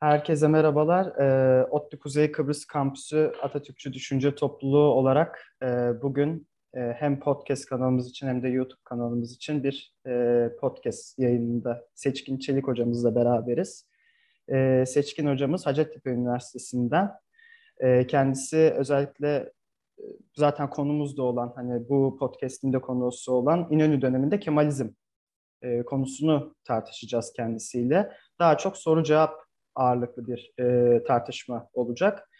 Herkese merhabalar. Ee, ODTÜ Kuzey Kıbrıs Kampüsü Atatürkçü Düşünce Topluluğu olarak e, bugün e, hem podcast kanalımız için hem de YouTube kanalımız için bir e, podcast yayınında Seçkin Çelik hocamızla beraberiz. E, Seçkin hocamız Hacettepe Üniversitesi'nden. E, kendisi özellikle zaten konumuzda olan hani bu podcast'in de konusu olan İnönü döneminde Kemalizm e, konusunu tartışacağız kendisiyle. Daha çok soru cevap ağırlıklı bir e, tartışma olacak.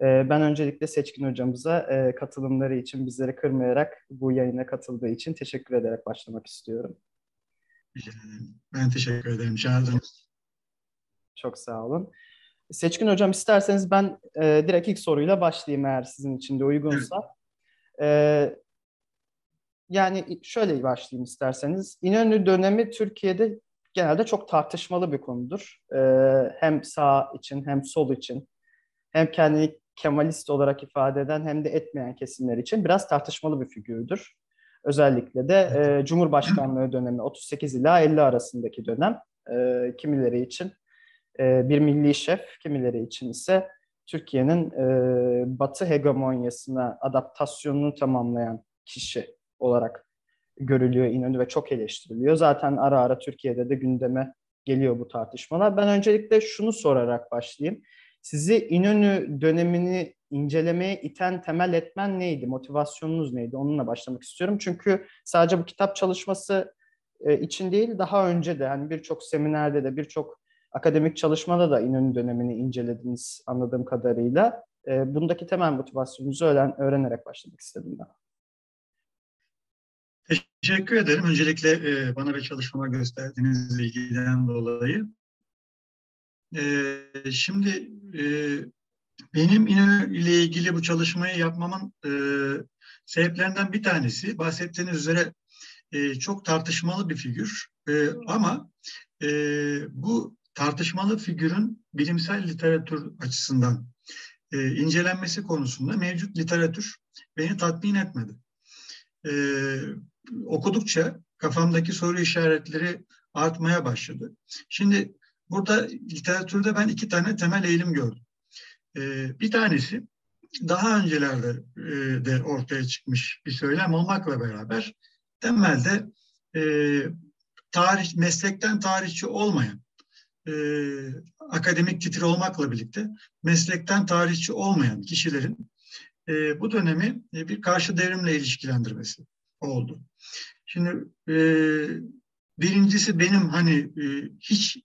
E, ben öncelikle Seçkin hocamıza e, katılımları için bizleri kırmayarak bu yayına katıldığı için teşekkür ederek başlamak istiyorum. Ben teşekkür ederim. Çağırdınız. Çok sağ olun. Seçkin hocam isterseniz ben e, direkt ilk soruyla başlayayım eğer sizin için de uygunsa. E, yani şöyle başlayayım isterseniz. İnönü dönemi Türkiye'de genelde çok tartışmalı bir konudur. Ee, hem sağ için hem sol için hem kendini Kemalist olarak ifade eden hem de etmeyen kesimler için biraz tartışmalı bir figürdür. Özellikle de e, Cumhurbaşkanlığı dönemi 38 ila 50 arasındaki dönem e, kimileri için e, bir milli şef, kimileri için ise Türkiye'nin e, Batı hegemonyasına adaptasyonunu tamamlayan kişi olarak görülüyor İnönü ve çok eleştiriliyor. Zaten ara ara Türkiye'de de gündeme geliyor bu tartışmalar. Ben öncelikle şunu sorarak başlayayım. Sizi İnönü dönemini incelemeye iten temel etmen neydi? Motivasyonunuz neydi? Onunla başlamak istiyorum. Çünkü sadece bu kitap çalışması e, için değil, daha önce de hani birçok seminerde de birçok akademik çalışmada da İnönü dönemini incelediniz anladığım kadarıyla. E, bundaki temel motivasyonunuzu öğren öğrenerek başlamak istedim ben. Teşekkür ederim. Öncelikle e, bana ve çalışmama gösterdiğiniz ilgiden dolayı. E, şimdi e, benim İnönü ile ilgili bu çalışmayı yapmamın e, sebeplerinden bir tanesi bahsettiğiniz üzere e, çok tartışmalı bir figür. E, ama e, bu tartışmalı figürün bilimsel literatür açısından e, incelenmesi konusunda mevcut literatür beni tatmin etmedi. E, okudukça kafamdaki soru işaretleri artmaya başladı. Şimdi burada literatürde ben iki tane temel eğilim gördüm. Ee, bir tanesi daha öncelerde e, de ortaya çıkmış bir söylem olmakla beraber temelde e, tarih meslekten tarihçi olmayan e, akademik titir olmakla birlikte meslekten tarihçi olmayan kişilerin e, bu dönemi e, bir karşı devrimle ilişkilendirmesi oldu. Şimdi e, birincisi benim hani e, hiç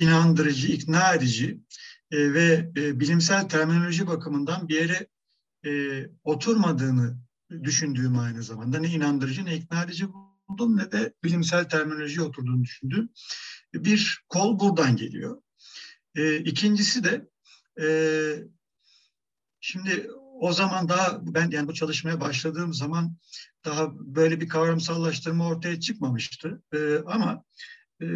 inandırıcı, ikna edici e, ve e, bilimsel terminoloji bakımından bir yere e, oturmadığını düşündüğüm aynı zamanda ne inandırıcı ne ikna edici buldum ne de bilimsel terminoloji oturduğunu düşündüm. Bir kol buradan geliyor. E, ikincisi de e, şimdi o zaman daha ben yani bu çalışmaya başladığım zaman daha böyle bir kavramsallaştırma ortaya çıkmamıştı. E, ama e,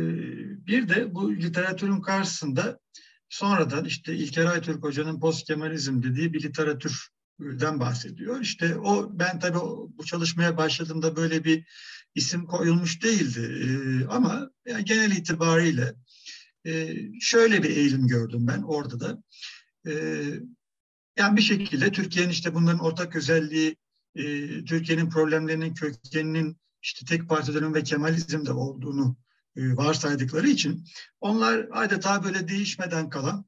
bir de bu literatürün karşısında sonradan işte İlker Aytürk Hoca'nın post Kemalizm dediği bir literatürden bahsediyor. İşte o ben tabii bu çalışmaya başladığımda böyle bir isim koyulmuş değildi. E, ama yani genel itibariyle e, şöyle bir eğilim gördüm ben orada da. E, yani bir şekilde Türkiye'nin işte bunların ortak özelliği e, Türkiye'nin problemlerinin kökeninin işte tek parti dönemi ve Kemalizm'de olduğunu e, varsaydıkları için onlar adeta böyle değişmeden kalan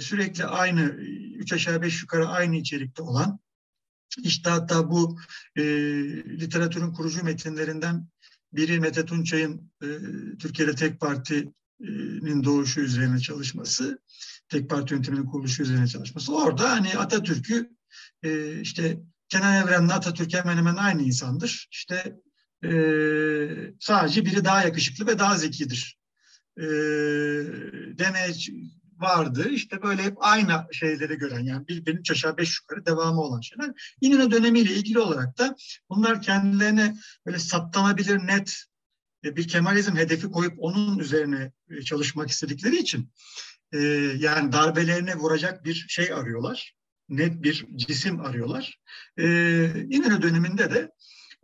sürekli aynı üç aşağı beş yukarı aynı içerikte olan işte hatta bu e, literatürün kurucu metinlerinden biri Mete Tunçay'ın e, Türkiye'de tek partinin doğuşu üzerine çalışması tek parti yönetiminin kuruluşu üzerine çalışması. Orada hani Atatürk'ü e, işte Kenan Evren'le Atatürk hemen hemen aynı insandır. İşte e, sadece biri daha yakışıklı ve daha zekidir. E, demeye vardı. İşte böyle hep aynı şeyleri gören yani birbirini üç aşağı beş yukarı devamı olan şeyler. İnönü dönemiyle ilgili olarak da bunlar kendilerine böyle saptanabilir net e, bir Kemalizm hedefi koyup onun üzerine e, çalışmak istedikleri için e, yani darbelerine vuracak bir şey arıyorlar. net bir cisim arıyorlar. İnönü döneminde de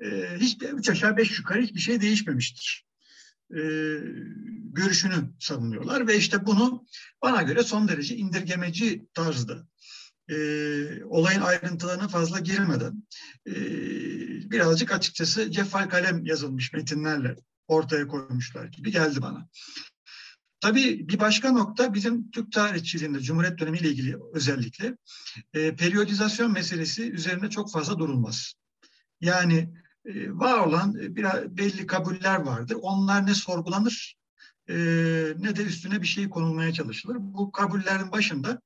e, hiç üç aşağı beş yukarı hiçbir şey değişmemiştir. E, görüşünü savunuyorlar ve işte bunu bana göre son derece indirgemeci tarzda e, olayın ayrıntılarına fazla girmeden e, birazcık açıkçası ceffal kalem yazılmış metinlerle ortaya koymuşlar gibi geldi bana. Tabii bir başka nokta bizim Türk tarihçiliğinde Cumhuriyet dönemiyle ilgili özellikle e, periyodizasyon meselesi üzerinde çok fazla durulmaz. Yani var olan bir belli kabuller vardır. Onlar ne sorgulanır e, ne de üstüne bir şey konulmaya çalışılır. Bu kabullerin başında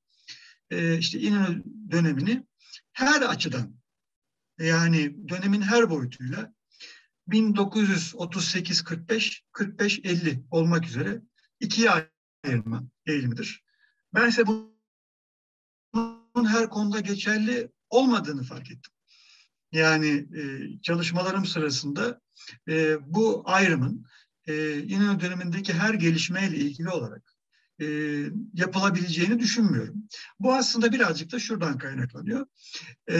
e, işte İnönü dönemini her açıdan yani dönemin her boyutuyla 1938-45, 45-50 olmak üzere ikiye ayırma eğilimidir. Ben ise bunun her konuda geçerli olmadığını fark ettim. Yani e, çalışmalarım sırasında e, bu ayrımın e, İnönü dönemindeki her gelişmeyle ilgili olarak e, yapılabileceğini düşünmüyorum. Bu aslında birazcık da şuradan kaynaklanıyor. E,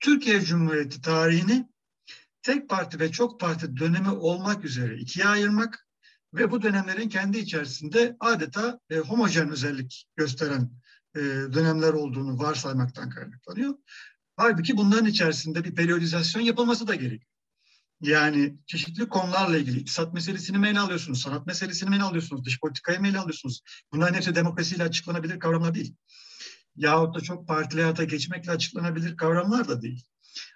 Türkiye Cumhuriyeti tarihini tek parti ve çok parti dönemi olmak üzere ikiye ayırmak ve bu dönemlerin kendi içerisinde adeta e, homojen özellik gösteren e, dönemler olduğunu varsaymaktan kaynaklanıyor. Halbuki bunların içerisinde bir periyodizasyon yapılması da gerekiyor. Yani çeşitli konularla ilgili iktisat meselesini mi ele alıyorsunuz, sanat meselesini mi ele alıyorsunuz, dış politikayı mı ele alıyorsunuz? Bunların hepsi demokrasiyle açıklanabilir kavramlar değil. Yahut da çok partili hayata geçmekle açıklanabilir kavramlar da değil.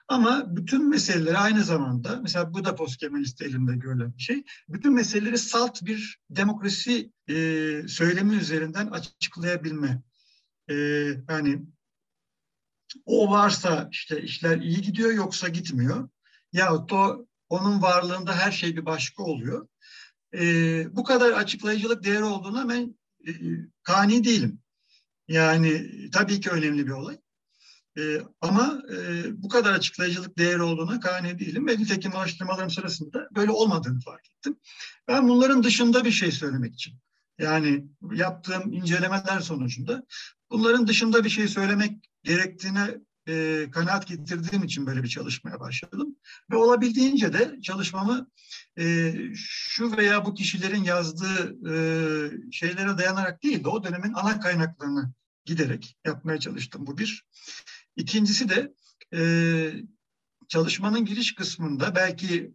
Ama bütün meseleleri aynı zamanda, mesela bu da post elimde görülen bir şey, bütün meseleleri salt bir demokrasi e, söylemi üzerinden açıklayabilme. E, yani o varsa işte işler iyi gidiyor yoksa gitmiyor. Yahut da onun varlığında her şey bir başka oluyor. E, bu kadar açıklayıcılık değeri olduğuna ben e, kani değilim. Yani tabii ki önemli bir olay. E, ama e, bu kadar açıklayıcılık değeri olduğuna kani değilim ve nitekim araştırmalarım sırasında böyle olmadığını fark ettim. Ben bunların dışında bir şey söylemek için yani yaptığım incelemeler sonucunda bunların dışında bir şey söylemek gerektiğine e, kanaat getirdiğim için böyle bir çalışmaya başladım. Ve olabildiğince de çalışmamı e, şu veya bu kişilerin yazdığı e, şeylere dayanarak değil de o dönemin ana kaynaklarına giderek yapmaya çalıştım. Bu bir. İkincisi de e, çalışmanın giriş kısmında belki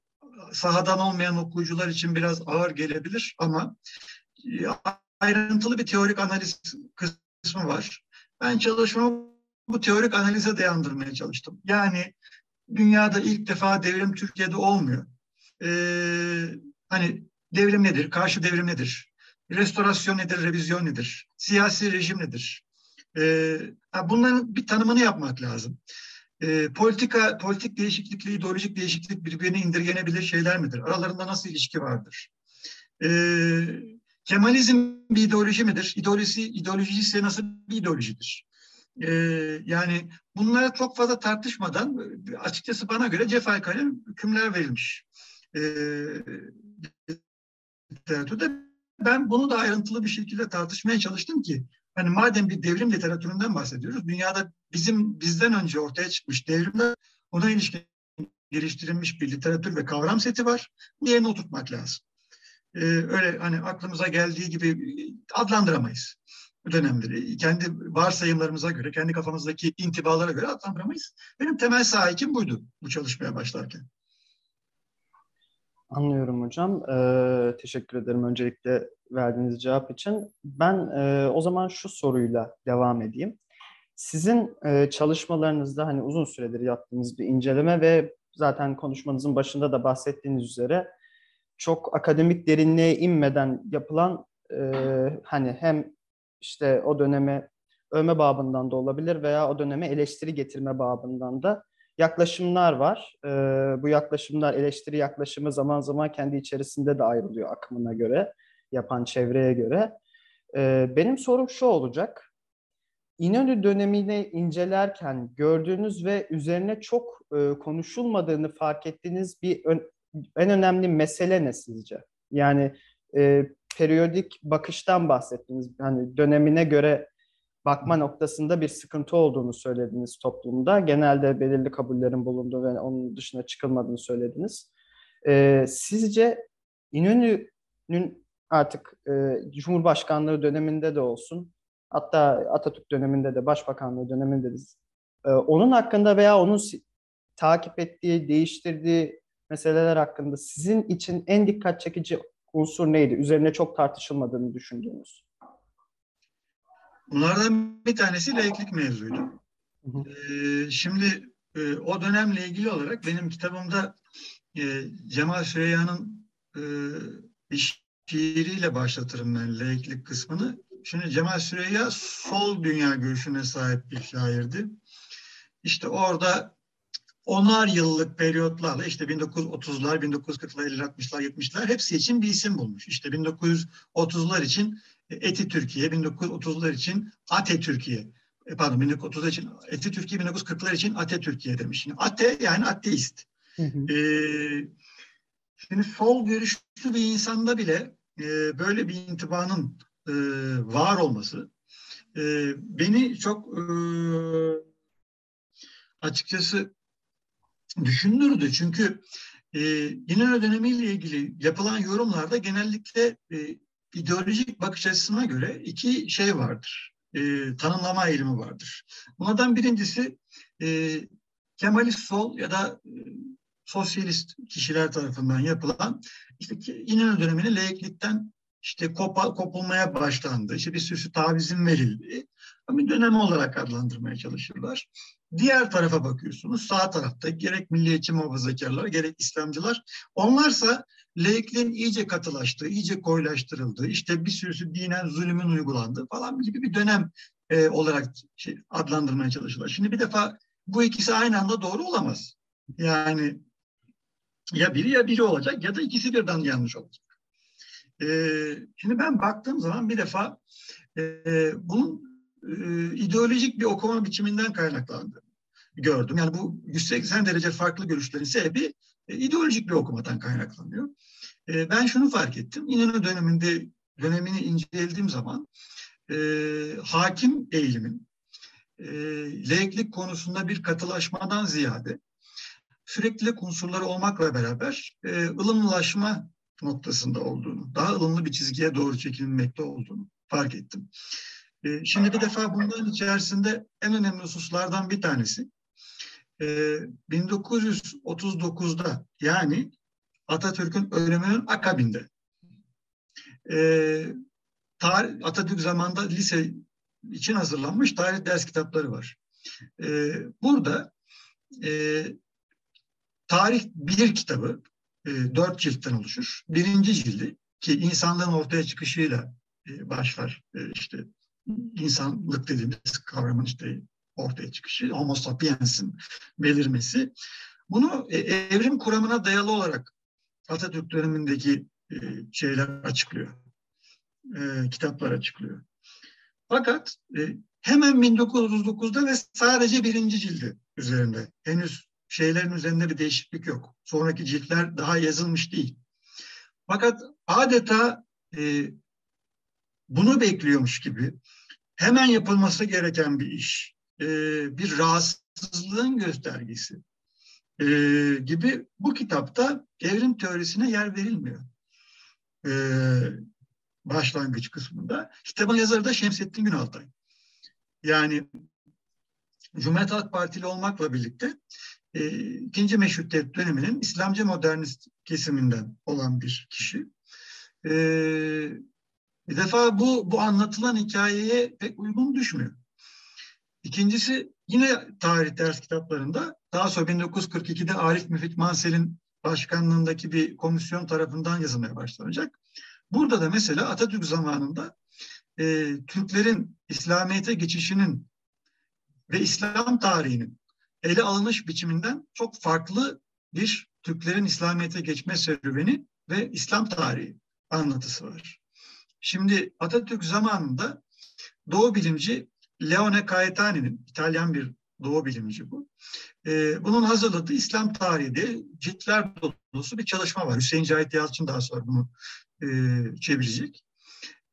sahadan olmayan okuyucular için biraz ağır gelebilir ama ayrıntılı bir teorik analiz kısmı var. Ben çalışmamı bu teorik analize dayandırmaya çalıştım. Yani dünyada ilk defa devrim Türkiye'de olmuyor. Ee, hani devrim nedir? Karşı devrim nedir? Restorasyon nedir? Revizyon nedir? Siyasi rejim nedir? Ee, bunların bir tanımını yapmak lazım. Ee, politika, politik değişiklikle ideolojik değişiklik birbirine indirgenebilir şeyler midir? Aralarında nasıl ilişki vardır? Ee, Kemalizm bir ideoloji midir? İdeolojisi, ideoloji ise nasıl bir ideolojidir? Ee, yani bunlara çok fazla tartışmadan açıkçası bana göre cefai kalem hükümler verilmiş. Ee, ben bunu da ayrıntılı bir şekilde tartışmaya çalıştım ki hani madem bir devrim literatüründen bahsediyoruz dünyada bizim bizden önce ortaya çıkmış devrimler ona ilişkin geliştirilmiş bir literatür ve kavram seti var. Diğerini oturtmak lazım. Ee, öyle hani aklımıza geldiği gibi adlandıramayız dönemleri. Kendi varsayımlarımıza göre, kendi kafamızdaki intibalara göre adlandıramayız. Benim temel sahikim buydu bu çalışmaya başlarken. Anlıyorum hocam. Ee, teşekkür ederim öncelikle verdiğiniz cevap için. Ben e, o zaman şu soruyla devam edeyim. Sizin e, çalışmalarınızda hani uzun süredir yaptığınız bir inceleme ve zaten konuşmanızın başında da bahsettiğiniz üzere çok akademik derinliğe inmeden yapılan e, hani hem işte o döneme övme babından da olabilir veya o döneme eleştiri getirme babından da yaklaşımlar var. E, bu yaklaşımlar, eleştiri yaklaşımı zaman zaman kendi içerisinde de ayrılıyor akımına göre, yapan çevreye göre. E, benim sorum şu olacak. İnönü dönemini incelerken gördüğünüz ve üzerine çok e, konuşulmadığını fark ettiğiniz bir ön, en önemli mesele ne sizce? Yani e, periyodik bakıştan bahsettiniz. Hani dönemine göre bakma noktasında bir sıkıntı olduğunu söylediniz toplumda. Genelde belirli kabullerin bulunduğu ve onun dışına çıkılmadığını söylediniz. Ee, sizce İnönü'nün artık e, Cumhurbaşkanlığı döneminde de olsun, hatta Atatürk döneminde de, Başbakanlığı döneminde de e, onun hakkında veya onun takip ettiği, değiştirdiği meseleler hakkında sizin için en dikkat çekici unsur neydi? Üzerine çok tartışılmadığını düşündüğünüz. Bunlardan bir tanesi laiklik mevzuydu. Hı hı. Ee, şimdi e, o dönemle ilgili olarak benim kitabımda e, Cemal Süreyya'nın e, bir şiiriyle başlatırım ben laiklik kısmını. Şimdi Cemal Süreyya sol dünya görüşüne sahip bir şairdi. İşte orada onar yıllık periyotlarla işte 1930'lar, 1940'lar, 50'ler, 60'lar, 70'ler hepsi için bir isim bulmuş. İşte 1930'lar için Eti Türkiye, 1930'lar için Ate Türkiye. E, pardon 1930'lar için Eti Türkiye, 1940'lar için Ate Türkiye demiş. Şimdi Ate yani ateist. Hı hı. Ee, şimdi sol görüşlü bir insanda bile e, böyle bir intibanın e, var olması e, beni çok e, açıkçası düşündürdü. Çünkü e, İnönü dönemiyle ilgili yapılan yorumlarda genellikle e, ideolojik bakış açısına göre iki şey vardır. E, tanımlama eğilimi vardır. Bunlardan birincisi e, Kemalist sol ya da e, sosyalist kişiler tarafından yapılan işte İnönü dönemini laiklikten işte kopa, kopulmaya başlandı. İşte bir sürü tavizin verildi. Bir dönem olarak adlandırmaya çalışırlar. Diğer tarafa bakıyorsunuz. Sağ tarafta gerek milliyetçi muhafazakarlar gerek İslamcılar. Onlarsa laikliğin iyice katılaştığı, iyice koyulaştırıldığı, işte bir sürü dinen zulümün uygulandığı falan gibi bir dönem e, olarak şey, adlandırmaya çalışırlar. Şimdi bir defa bu ikisi aynı anda doğru olamaz. Yani ya biri ya biri olacak ya da ikisi birden yanlış olacak. Ee, şimdi ben baktığım zaman bir defa e, bunun e, ideolojik bir okuma biçiminden kaynaklandı gördüm. Yani bu 180 derece farklı görüşlerin sebebi e, ideolojik bir okumadan kaynaklanıyor. E, ben şunu fark ettim. İnönü döneminde dönemini incelediğim zaman e, hakim eğilimin e, laiklik konusunda bir katılaşmadan ziyade süreklilik unsurları olmakla beraber e, ılımlaşma noktasında olduğunu, daha ılımlı bir çizgiye doğru çekilmekte olduğunu fark ettim. E, şimdi bir defa bunların içerisinde en önemli hususlardan bir tanesi e, 1939'da yani Atatürk'ün ölümünün akabinde e, Atatürk zamanında lise için hazırlanmış tarih ders kitapları var. E, burada e, tarih bir kitabı e, dört ciltten oluşur. Birinci cildi ki insanlığın ortaya çıkışıyla e, başlar. E, işte insanlık dediğimiz kavramın işte ortaya çıkışı, homo sapiens'in belirmesi. Bunu e, evrim kuramına dayalı olarak Atatürk dönemindeki e, şeyler açıklıyor. E, kitaplar açıklıyor. Fakat e, hemen 1939'da ve sadece birinci cildi üzerinde. Henüz şeylerin üzerinde bir değişiklik yok. Sonraki ciltler daha yazılmış değil. Fakat adeta e, bunu bekliyormuş gibi hemen yapılması gereken bir iş, e, bir rahatsızlığın göstergesi e, gibi bu kitapta evrim teorisine yer verilmiyor. E, başlangıç kısmında. Kitabın yazarı da Şemsettin Günaltay. Yani Cumhuriyet Halk Partili olmakla birlikte e, ikinci meşrutiyet döneminin İslamcı modernist kesiminden olan bir kişi. E, bir defa bu, bu anlatılan hikayeye pek uygun düşmüyor. İkincisi yine tarih ders kitaplarında daha sonra 1942'de Arif Müfit Mansel'in başkanlığındaki bir komisyon tarafından yazılmaya başlanacak. Burada da mesela Atatürk zamanında e, Türklerin İslamiyet'e geçişinin ve İslam tarihinin ele alınış biçiminden çok farklı bir Türklerin İslamiyet'e geçme serüveni ve İslam tarihi anlatısı var. Şimdi Atatürk zamanında Doğu bilimci Leone Caetani'nin, İtalyan bir Doğu bilimci bu. Ee, bunun hazırladığı İslam tarihi ciltler dolusu bir çalışma var. Hüseyin Cahit Yalçın daha sonra bunu e, çevirecek.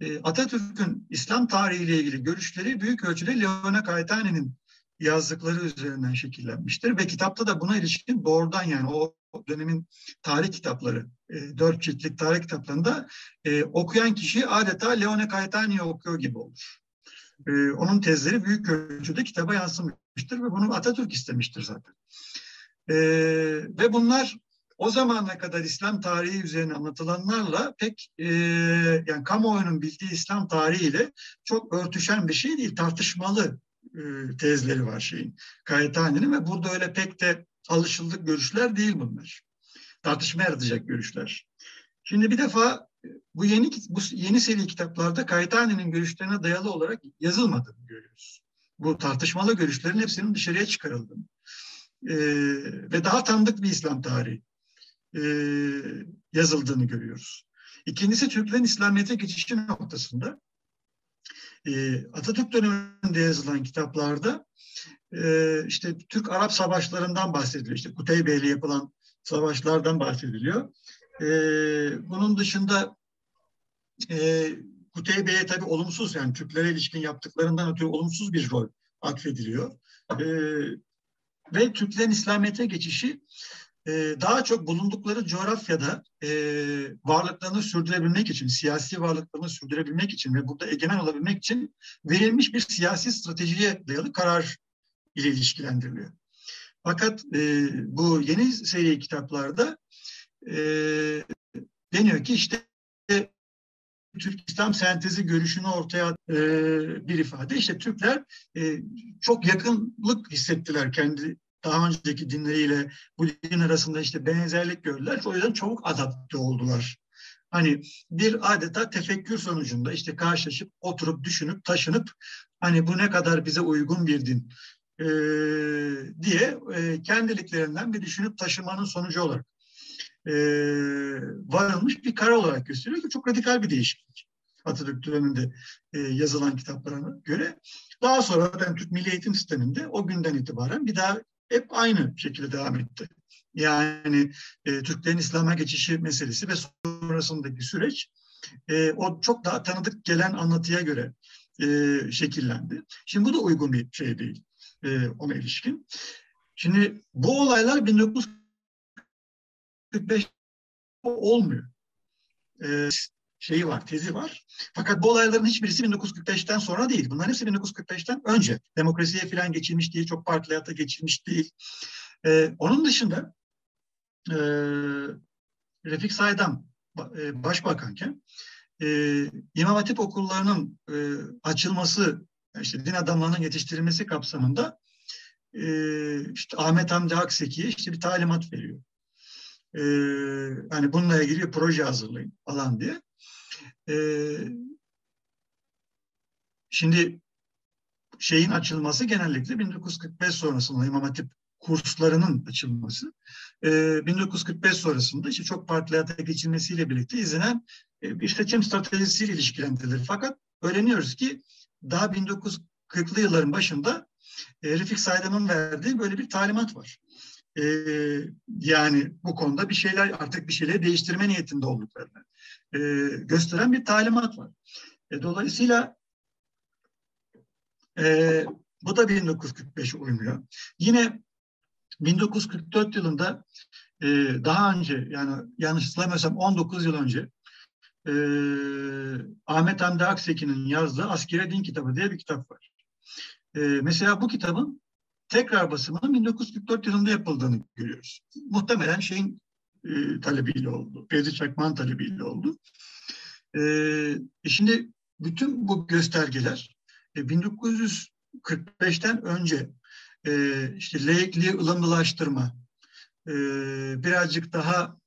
e, Atatürk'ün İslam tarihiyle ilgili görüşleri büyük ölçüde Leone Kaytane'nin yazdıkları üzerinden şekillenmiştir ve kitapta da buna ilişkin doğrudan yani o dönemin tarih kitapları, e, dört ciltlik tarih kitaplarında e, okuyan kişi adeta Leone Caetani'yi okuyor gibi olur. E, onun tezleri büyük ölçüde kitaba yansımıştır ve bunu Atatürk istemiştir zaten. E, ve bunlar o zamana kadar İslam tarihi üzerine anlatılanlarla pek e, yani kamuoyunun bildiği İslam tarihiyle çok örtüşen bir şey değil, tartışmalı e, tezleri var şeyin, Kayetani'nin ve burada öyle pek de alışıldık görüşler değil bunlar. Tartışma yaratacak görüşler. Şimdi bir defa e, bu yeni bu yeni seri kitaplarda Kayetani'nin görüşlerine dayalı olarak yazılmadığını görüyoruz. Bu tartışmalı görüşlerin hepsinin dışarıya çıkarıldığını ee, ve daha tanıdık bir İslam tarihi e, yazıldığını görüyoruz. İkincisi Türklerin İslamiyet'e geçişi noktasında e, Atatürk döneminde yazılan kitaplarda e, işte Türk-Arap savaşlarından bahsediliyor. İşte Kuteybe ile yapılan savaşlardan bahsediliyor. E, bunun dışında e, Kuteybe'ye tabii olumsuz yani Türklere ilişkin yaptıklarından ötürü olumsuz bir rol atfediliyor. E, ve Türklerin İslamiyet'e geçişi e, daha çok bulundukları coğrafyada e, varlıklarını sürdürebilmek için, siyasi varlıklarını sürdürebilmek için ve burada egemen olabilmek için verilmiş bir siyasi stratejiye dayalı karar ile ilişkilendiriliyor. Fakat e, bu yeni seri kitaplarda e, deniyor ki işte Türk İslam sentezi görüşünü ortaya e, bir ifade. İşte Türkler e, çok yakınlık hissettiler kendi daha önceki dinleriyle bu din arasında işte benzerlik gördüler. O yüzden çabuk adapte oldular. Hani bir adeta tefekkür sonucunda işte karşılaşıp oturup düşünüp taşınıp hani bu ne kadar bize uygun bir din e, diye e, kendiliklerinden bir düşünüp taşımanın sonucu olarak e, varılmış bir karar olarak gösteriyor ki çok radikal bir değişiklik. Atatürk döneminde e, yazılan kitaplarına göre. Daha sonra ben Türk Milli Eğitim Sistemi'nde o günden itibaren bir daha hep aynı şekilde devam etti. Yani e, Türklerin İslam'a geçişi meselesi ve sonrasındaki süreç e, o çok daha tanıdık gelen anlatıya göre e, şekillendi. Şimdi bu da uygun bir şey değil e, ona ilişkin. Şimdi bu olaylar 1945 olmuyor. E, şeyi var, tezi var. Fakat bu olayların hiçbirisi 1945'ten sonra değil. Bunların hepsi 1945'ten önce. Demokrasiye falan geçilmiş değil, çok partili hayata geçilmiş değil. Ee, onun dışında e, Refik Saydam e, başbakanken e, İmam Hatip okullarının e, açılması, işte din adamlarının yetiştirilmesi kapsamında e, işte Ahmet Hamdi Akseki'ye işte bir talimat veriyor. E, hani bununla ilgili bir proje hazırlayın falan diye. Ee, şimdi şeyin açılması genellikle 1945 sonrasında İmam Hatip kurslarının açılması. Ee, 1945 sonrasında işte çok partili hayata geçilmesiyle birlikte izlenen e, bir seçim stratejisiyle ilişkilendirilir. Fakat öğreniyoruz ki daha 1940'lı yılların başında e, Refik Saydam'ın verdiği böyle bir talimat var. E, yani bu konuda bir şeyler artık bir şeyleri değiştirme niyetinde olduklarını e, gösteren bir talimat var. E, dolayısıyla e, bu da 1945'e uymuyor. Yine 1944 yılında e, daha önce yani yanlış hatırlamıyorsam 19 yıl önce e, Ahmet Hamdi Akseki'nin yazdığı Askere Din Kitabı diye bir kitap var. E, mesela bu kitabın tekrar basımının 1944 yılında yapıldığını görüyoruz. Muhtemelen şeyin e, talebiyle oldu. Fevzi Çakman talebiyle oldu. E, e şimdi bütün bu göstergeler e, 1945'ten önce e, işte laikliği ılımlılaştırma, e, birazcık daha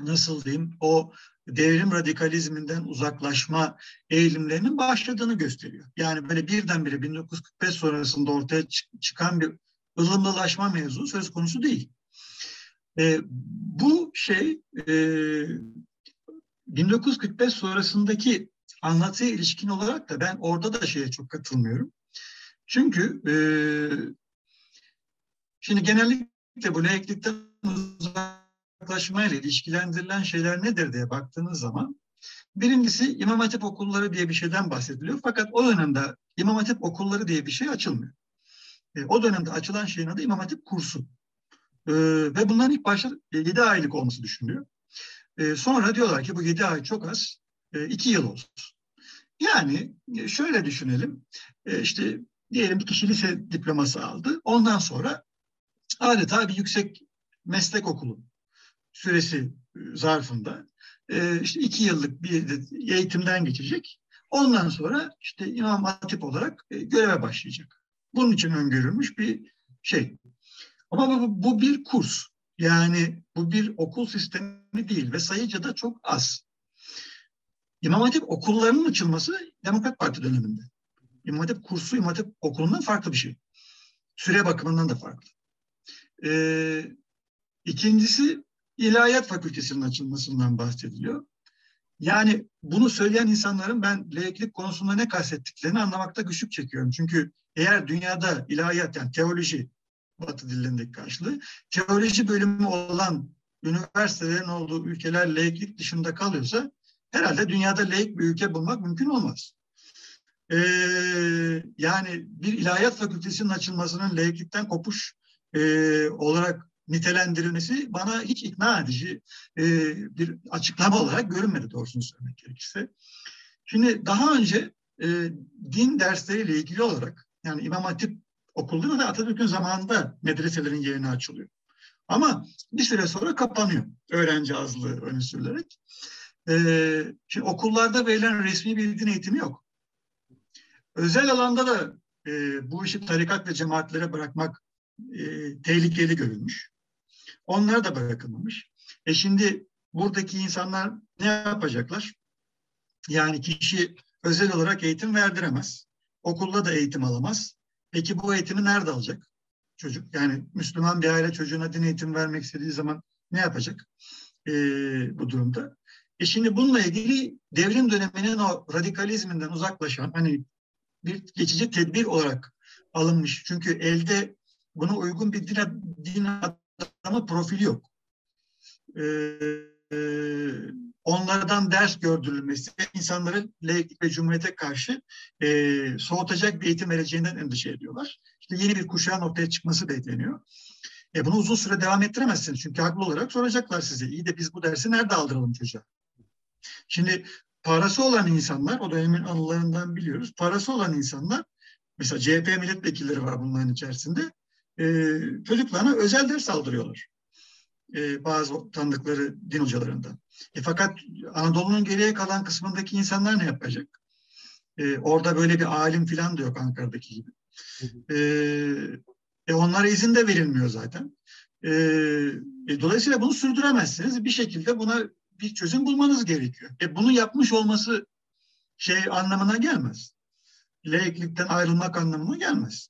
nasıl diyeyim o devrim radikalizminden uzaklaşma eğilimlerinin başladığını gösteriyor. Yani böyle birdenbire 1945 sonrasında ortaya çıkan bir ılımlılaşma mevzu söz konusu değil. E, bu şey e, 1945 sonrasındaki anlatıya ilişkin olarak da ben orada da şeye çok katılmıyorum. Çünkü e, şimdi genellikle bu laiklikten uzaklaşmayla ilişkilendirilen şeyler nedir diye baktığınız zaman Birincisi İmam Hatip okulları diye bir şeyden bahsediliyor. Fakat o dönemde İmam Hatip okulları diye bir şey açılmıyor. E, o dönemde açılan şeyin adı İmam Hatip kursu. E, ve bunların ilk başta 7 aylık olması düşünülüyor. E, sonra diyorlar ki bu 7 ay çok az, 2 e, yıl olsun. Yani e, şöyle düşünelim, e, işte diyelim bir kişi lise diploması aldı. Ondan sonra adeta bir yüksek meslek okulu süresi e, zarfında e, işte iki yıllık bir eğitimden geçecek. Ondan sonra işte İmam Hatip olarak e, göreve başlayacak. Bunun için öngörülmüş bir şey. Ama bu, bu bir kurs. Yani bu bir okul sistemi değil ve sayıca da çok az. İmam Hatip okullarının açılması Demokrat Parti döneminde. İmam Hatip kursu İmam Hatip okulundan farklı bir şey. Süre bakımından da farklı. Ee, ikincisi İlahiyat Fakültesi'nin açılmasından bahsediliyor. Yani bunu söyleyen insanların ben laiklik konusunda ne kastettiklerini anlamakta güçlük çekiyorum. Çünkü eğer dünyada ilahiyat yani teoloji Batı dillerindeki karşılığı teoloji bölümü olan üniversitelerin olduğu ülkeler laiklik dışında kalıyorsa herhalde dünyada laik bir ülke bulmak mümkün olmaz. Ee, yani bir ilahiyat fakültesinin açılmasının laiklikten kopuş e, olarak nitelendirilmesi bana hiç ikna edici e, bir açıklama olarak görünmedi doğrusunu söylemek gerekirse. Şimdi daha önce e, din dersleriyle ilgili olarak yani İmam Hatip okulları da Atatürk'ün zamanında medreselerin yerine açılıyor. Ama bir süre sonra kapanıyor öğrenci azlığı öne sürülerek. Ee, şimdi okullarda verilen resmi bir din eğitimi yok. Özel alanda da e, bu işi tarikat ve cemaatlere bırakmak e, tehlikeli görülmüş. Onlar da bırakılmamış. E şimdi buradaki insanlar ne yapacaklar? Yani kişi özel olarak eğitim verdiremez. Okulda da eğitim alamaz. Peki bu eğitimi nerede alacak çocuk? Yani Müslüman bir aile çocuğuna din eğitim vermek istediği zaman ne yapacak e, bu durumda? E şimdi bununla ilgili devrim döneminin o radikalizminden uzaklaşan hani bir geçici tedbir olarak alınmış. Çünkü elde buna uygun bir din, din adamı profili yok. Ee, onlardan ders gördürülmesi insanları laiklik ve cumhuriyete karşı e, soğutacak bir eğitim vereceğinden endişe ediyorlar. İşte yeni bir kuşağın ortaya çıkması bekleniyor. E bunu uzun süre devam ettiremezsiniz. Çünkü haklı olarak soracaklar size. İyi de biz bu dersi nerede aldıralım çocuğa? Şimdi parası olan insanlar, o dönemin anılarından biliyoruz. Parası olan insanlar, mesela CHP milletvekilleri var bunların içerisinde e, çocuklarına özel ders aldırıyorlar. E, bazı tanıdıkları din hocalarından. E, fakat Anadolu'nun geriye kalan kısmındaki insanlar ne yapacak? E, orada böyle bir alim falan da yok Ankara'daki gibi. E, e, onlara izin de verilmiyor zaten. E, e, dolayısıyla bunu sürdüremezsiniz. Bir şekilde buna bir çözüm bulmanız gerekiyor. E, bunu yapmış olması şey anlamına gelmez. Laiklikten ayrılmak anlamına gelmez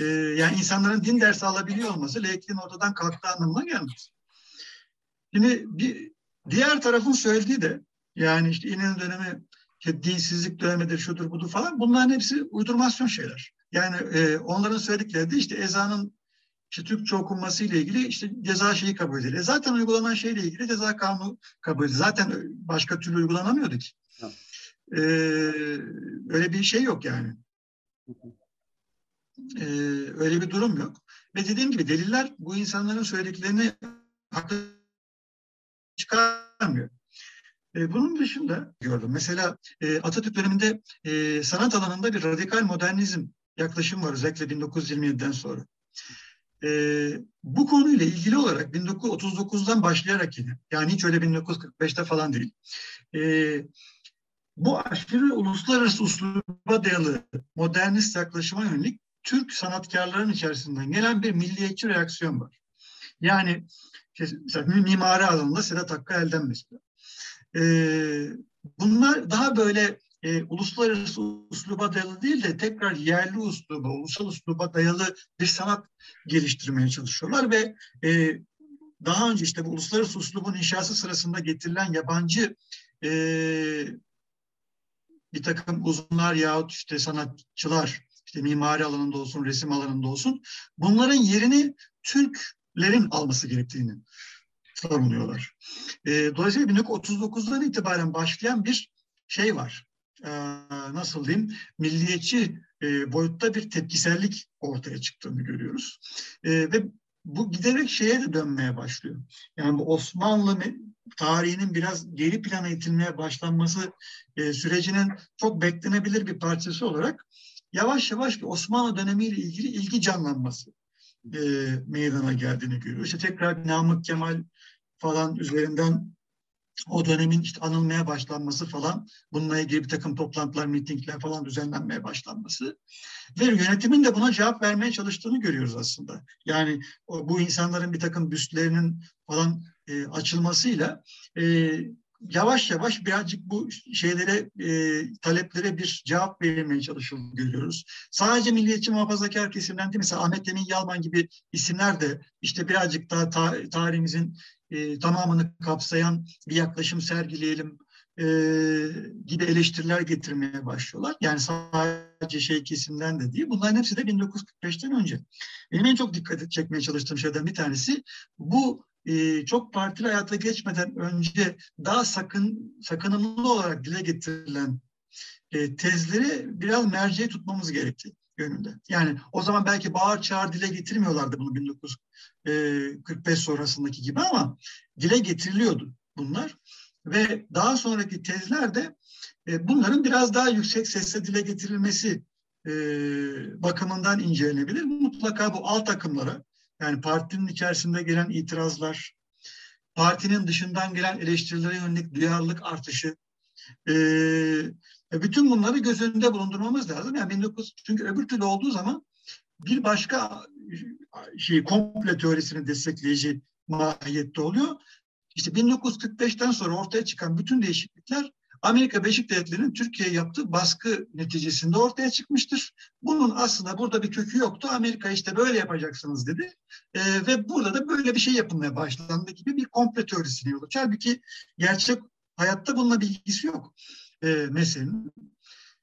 e, yani insanların din dersi alabiliyor olması laikliğin ortadan kalktığı anlamına gelmez. Şimdi bir diğer tarafın söylediği de yani işte İnönü dönemi işte dinsizlik dönemidir, şudur budur falan bunların hepsi uydurmasyon şeyler. Yani e, onların söyledikleri de işte ezanın işte Türkçe okunması ile ilgili işte ceza şeyi kabul edilir. E zaten uygulanan şeyle ilgili ceza kanunu kabul edilir. Zaten başka türlü uygulanamıyordu ki. Ee, öyle bir şey yok yani. Ee, öyle bir durum yok. Ve dediğim gibi deliller bu insanların söylediklerini haklı çıkarmıyor. Ee, bunun dışında gördüm. Mesela e, Atatürk döneminde e, sanat alanında bir radikal modernizm yaklaşım var özellikle 1927'den sonra. E, bu konuyla ilgili olarak 1939'dan başlayarak yine yani hiç öyle 1945'te falan değil. E, bu aşırı uluslararası usluba dayalı modernist yaklaşıma yönelik Türk sanatkarların içerisinden gelen bir milliyetçi reaksiyon var. Yani mesela mimari alanında Sedat Hakkı elden mesela. Ee, bunlar daha böyle e, uluslararası usluba dayalı değil de tekrar yerli usluba, ulusal usluba dayalı bir sanat geliştirmeye çalışıyorlar ve e, daha önce işte bu uluslararası uslubun inşası sırasında getirilen yabancı e, bir takım uzunlar yahut işte sanatçılar işte mimari alanında olsun, resim alanında olsun bunların yerini Türklerin alması gerektiğini savunuyorlar. E, dolayısıyla 1939'dan itibaren başlayan bir şey var. E, nasıl diyeyim? Milliyetçi e, boyutta bir tepkisellik ortaya çıktığını görüyoruz. E, ve bu giderek şeye de dönmeye başlıyor. Yani bu Osmanlı tarihinin biraz geri plana itilmeye başlanması e, sürecinin çok beklenebilir bir parçası olarak yavaş yavaş bir Osmanlı dönemiyle ilgili ilgi canlanması e, meydana geldiğini görüyoruz. İşte tekrar Namık Kemal falan üzerinden o dönemin işte anılmaya başlanması falan, bununla ilgili bir takım toplantılar, mitingler falan düzenlenmeye başlanması ve yönetimin de buna cevap vermeye çalıştığını görüyoruz aslında. Yani bu insanların bir takım büstlerinin falan e, açılmasıyla e, yavaş yavaş birazcık bu şeylere, e, taleplere bir cevap verilmeye çalışıldığını görüyoruz. Sadece milliyetçi muhafazakar kesimden değil, mesela Ahmet Emin Yalman gibi isimler de işte birazcık daha ta, tarihimizin e, tamamını kapsayan bir yaklaşım sergileyelim e, gibi eleştiriler getirmeye başlıyorlar. Yani sadece şey kesimden de değil. Bunların hepsi de 1945'ten önce. Benim en çok dikkat çekmeye çalıştığım şeyden bir tanesi bu e, çok partili hayata geçmeden önce daha sakın sakınımlı olarak dile getirilen e, tezleri biraz merceğe tutmamız gerekti yönünde. Yani o zaman belki bağır çağır dile getirmiyorlardı bunu 1945 sonrasındaki gibi ama dile getiriliyordu bunlar. Ve daha sonraki tezlerde e, bunların biraz daha yüksek sesle dile getirilmesi e, bakımından incelenebilir. Mutlaka bu alt akımlara yani partinin içerisinde gelen itirazlar, partinin dışından gelen eleştirilere yönelik duyarlılık artışı, e, bütün bunları göz önünde bulundurmamız lazım. Yani 19 çünkü öbür türlü olduğu zaman bir başka şey komple teorisini destekleyici mahiyette oluyor. İşte 1945'ten sonra ortaya çıkan bütün değişiklikler Amerika Birleşik Devletleri'nin Türkiye'ye yaptığı baskı neticesinde ortaya çıkmıştır. Bunun aslında burada bir kökü yoktu. Amerika işte böyle yapacaksınız dedi. E, ve burada da böyle bir şey yapılmaya başlandı gibi bir komple teorisine yol açar. Halbuki gerçek hayatta bununla bir ilgisi yok e, meselenin.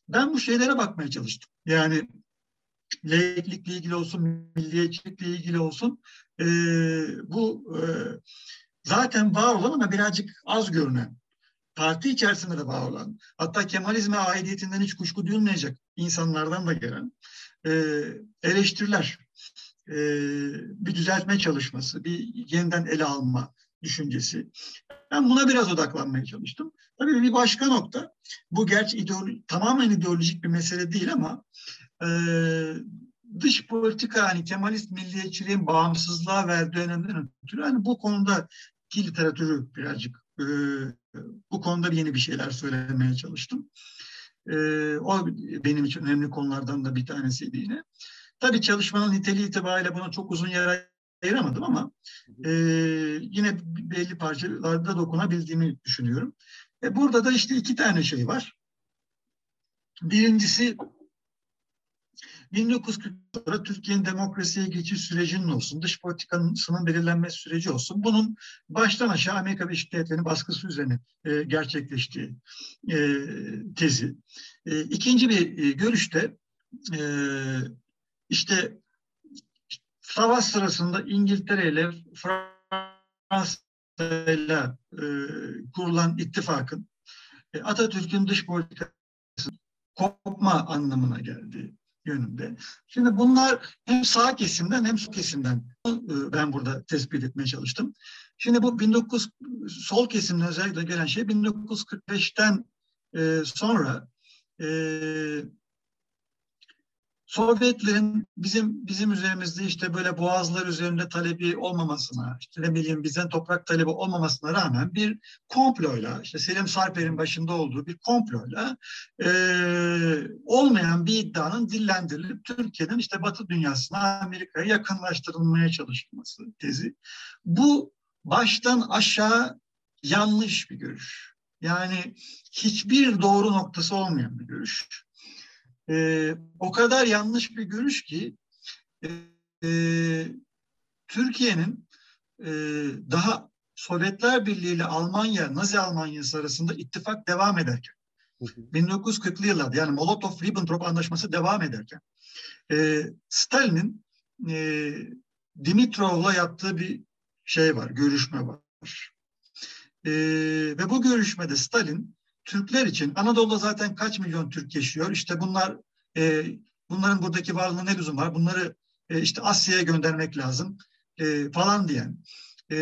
Ben bu şeylere bakmaya çalıştım. Yani laiklikle ilgili olsun, milliyetçilikle ilgili olsun e, bu e, zaten var olan ama birazcık az görünen parti içerisinde de var olan, hatta Kemalizme aidiyetinden hiç kuşku duyulmayacak insanlardan da gelen e, eleştiriler, e, bir düzeltme çalışması, bir yeniden ele alma düşüncesi. Ben buna biraz odaklanmaya çalıştım. Tabii bir başka nokta, bu gerçi ideolo tamamen ideolojik bir mesele değil ama e, dış politika hani Kemalist milliyetçiliğin bağımsızlığa verdiği önemden ötürü hani bu konuda ki literatürü birazcık e, bu konuda yeni bir şeyler söylemeye çalıştım. E, o benim için önemli konulardan da bir tanesiydi yine. Tabii çalışmanın niteliği itibariyle buna çok uzun yer ayıramadım ama e, yine belli parçalarda dokunabildiğimi düşünüyorum. E, burada da işte iki tane şey var. Birincisi 1940'larda Türkiye'nin demokrasiye geçiş sürecinin olsun, dış politikasının belirlenmesi süreci olsun. Bunun baştan aşağı Amerika Birleşik Devletleri'nin baskısı üzerine e, gerçekleştiği e, tezi. E, ikinci bir e, görüşte e, işte savaş sırasında İngiltere ile Fransa ile kurulan ittifakın e, Atatürk'ün dış politikası kopma anlamına geldiği yönünde. Şimdi bunlar hem sağ kesimden hem sol kesimden e, ben burada tespit etmeye çalıştım. Şimdi bu 19 sol kesimden özellikle gelen şey 1945'ten e, sonra e, Sovyetlerin bizim bizim üzerimizde işte böyle boğazlar üzerinde talebi olmamasına, işte ne bileyim bizden toprak talebi olmamasına rağmen bir komployla, işte Selim Sarper'in başında olduğu bir komployla e, olmayan bir iddianın dillendirilip Türkiye'nin işte Batı dünyasına, Amerika'ya yakınlaştırılmaya çalışılması tezi. Bu baştan aşağı yanlış bir görüş. Yani hiçbir doğru noktası olmayan bir görüş e, o kadar yanlış bir görüş ki e, e, Türkiye'nin e, daha Sovyetler Birliği ile Almanya, Nazi Almanyası arasında ittifak devam ederken 1940'lı yıllarda yani Molotov-Ribbentrop anlaşması devam ederken e, Stalin'in e, Dimitrov'la yaptığı bir şey var, görüşme var. E, ve bu görüşmede Stalin Türkler için Anadolu'da zaten kaç milyon Türk yaşıyor? İşte bunlar e, bunların buradaki varlığına ne lüzum var? Bunları e, işte Asya'ya göndermek lazım e, falan diyen. E,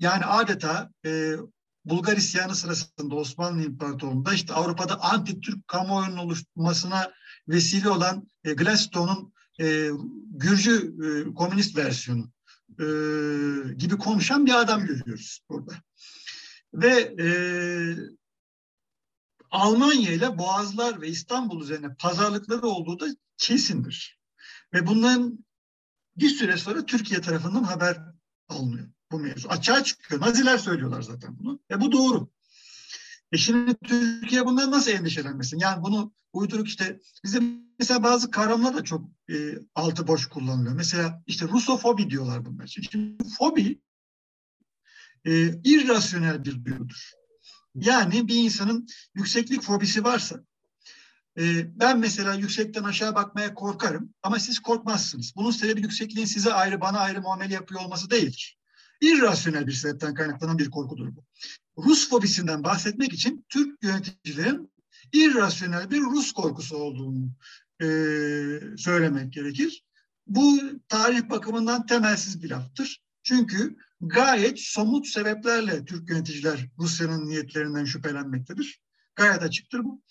yani adeta e, Bulgar isyanı sırasında Osmanlı İmparatorluğu'nda işte Avrupa'da anti-Türk kamuoyunun oluşmasına vesile olan e, Gladstone'un e, Gürcü e, komünist versiyonu e, gibi konuşan bir adam görüyoruz burada. Ve e, Almanya ile Boğazlar ve İstanbul üzerine pazarlıkları olduğu da kesindir. Ve bunların bir süre sonra Türkiye tarafından haber alınıyor bu mevzu. Açığa çıkıyor. Naziler söylüyorlar zaten bunu. Ve bu doğru. E şimdi Türkiye bundan nasıl endişelenmesin? Yani bunu uyduruk işte bize mesela bazı kavramlar da çok e, altı boş kullanılıyor. Mesela işte Rusofobi diyorlar bunlar. Şimdi fobi e, irrasyonel bir duygudur. Yani bir insanın yükseklik fobisi varsa e, ben mesela yüksekten aşağı bakmaya korkarım ama siz korkmazsınız. Bunun sebebi yüksekliğin size ayrı bana ayrı muamele yapıyor olması değildir. İrrasyonel bir sebepten kaynaklanan bir korkudur bu. Rus fobisinden bahsetmek için Türk yöneticilerin irrasyonel bir Rus korkusu olduğunu e, söylemek gerekir. Bu tarih bakımından temelsiz bir laftır. Çünkü gayet somut sebeplerle Türk yöneticiler Rusya'nın niyetlerinden şüphelenmektedir. Gayet açıktır bu.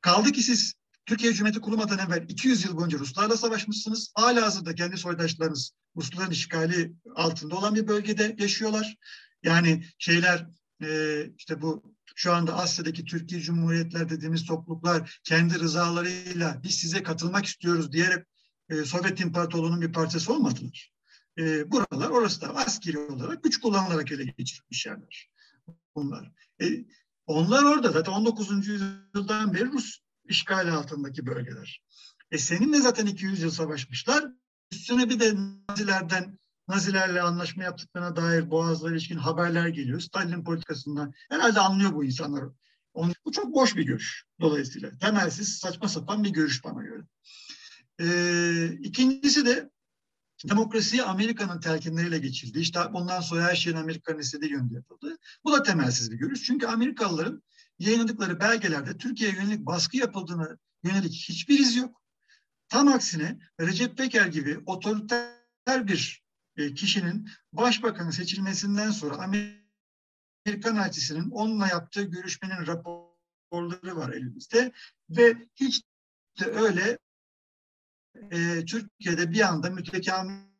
Kaldı ki siz Türkiye Cumhuriyeti kurulmadan evvel 200 yıl boyunca Ruslarla savaşmışsınız. Hala hazırda kendi soydaşlarınız Rusların işgali altında olan bir bölgede yaşıyorlar. Yani şeyler e, işte bu şu anda Asya'daki Türkiye Cumhuriyetler dediğimiz topluluklar kendi rızalarıyla biz size katılmak istiyoruz diyerek e, Sovyet İmparatorluğu'nun bir parçası olmadılar. E, buralar orası da askeri olarak güç kullanılarak ele geçirilmiş yerler bunlar. E, onlar orada zaten 19. yüzyıldan beri Rus işgali altındaki bölgeler. E seninle zaten 200 yıl savaşmışlar. Üstüne bir de Nazilerden Nazilerle anlaşma yaptıklarına dair Boğaz'la ilişkin haberler geliyor. Stalin politikasından herhalde anlıyor bu insanlar. Onun, bu çok boş bir görüş dolayısıyla. Temelsiz, saçma sapan bir görüş bana göre. Ee, ikincisi de demokrasiyi Amerika'nın telkinleriyle geçildi. İşte bundan sonra her şeyin Amerika'nın istediği yönde yapıldı. Bu da temelsiz bir görüş. Çünkü Amerikalıların yayınladıkları belgelerde Türkiye'ye yönelik baskı yapıldığını yönelik hiçbir iz yok. Tam aksine Recep Peker gibi otoriter bir e, kişinin başbakanı seçilmesinden sonra Amerikan elçisinin onunla yaptığı görüşmenin raporları var elimizde ve hiç de öyle e, Türkiye'de bir anda mütekamil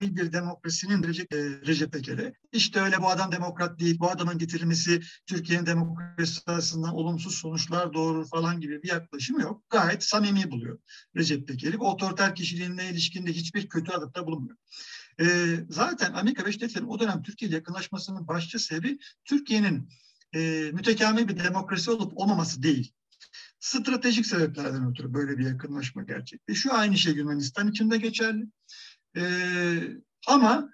bir demokrasinin Recep, e, Recep Peker'e. İşte öyle bu adam demokrat değil, bu adamın getirilmesi Türkiye'nin demokrasi açısından olumsuz sonuçlar doğurur falan gibi bir yaklaşım yok. Gayet samimi buluyor Recep Peker'i. Otoriter kişiliğine ilişkinde hiçbir kötü adıkta bulunmuyor. E, zaten Amerika Birleşik Devletleri'nin o dönem Türkiye ile yakınlaşmasının başlıca sebebi Türkiye'nin e, mütekamil bir demokrasi olup olmaması değil. Stratejik sebeplerden ötürü böyle bir yakınlaşma gerçekleşiyor. Aynı şey Yunanistan için de geçerli. E, ama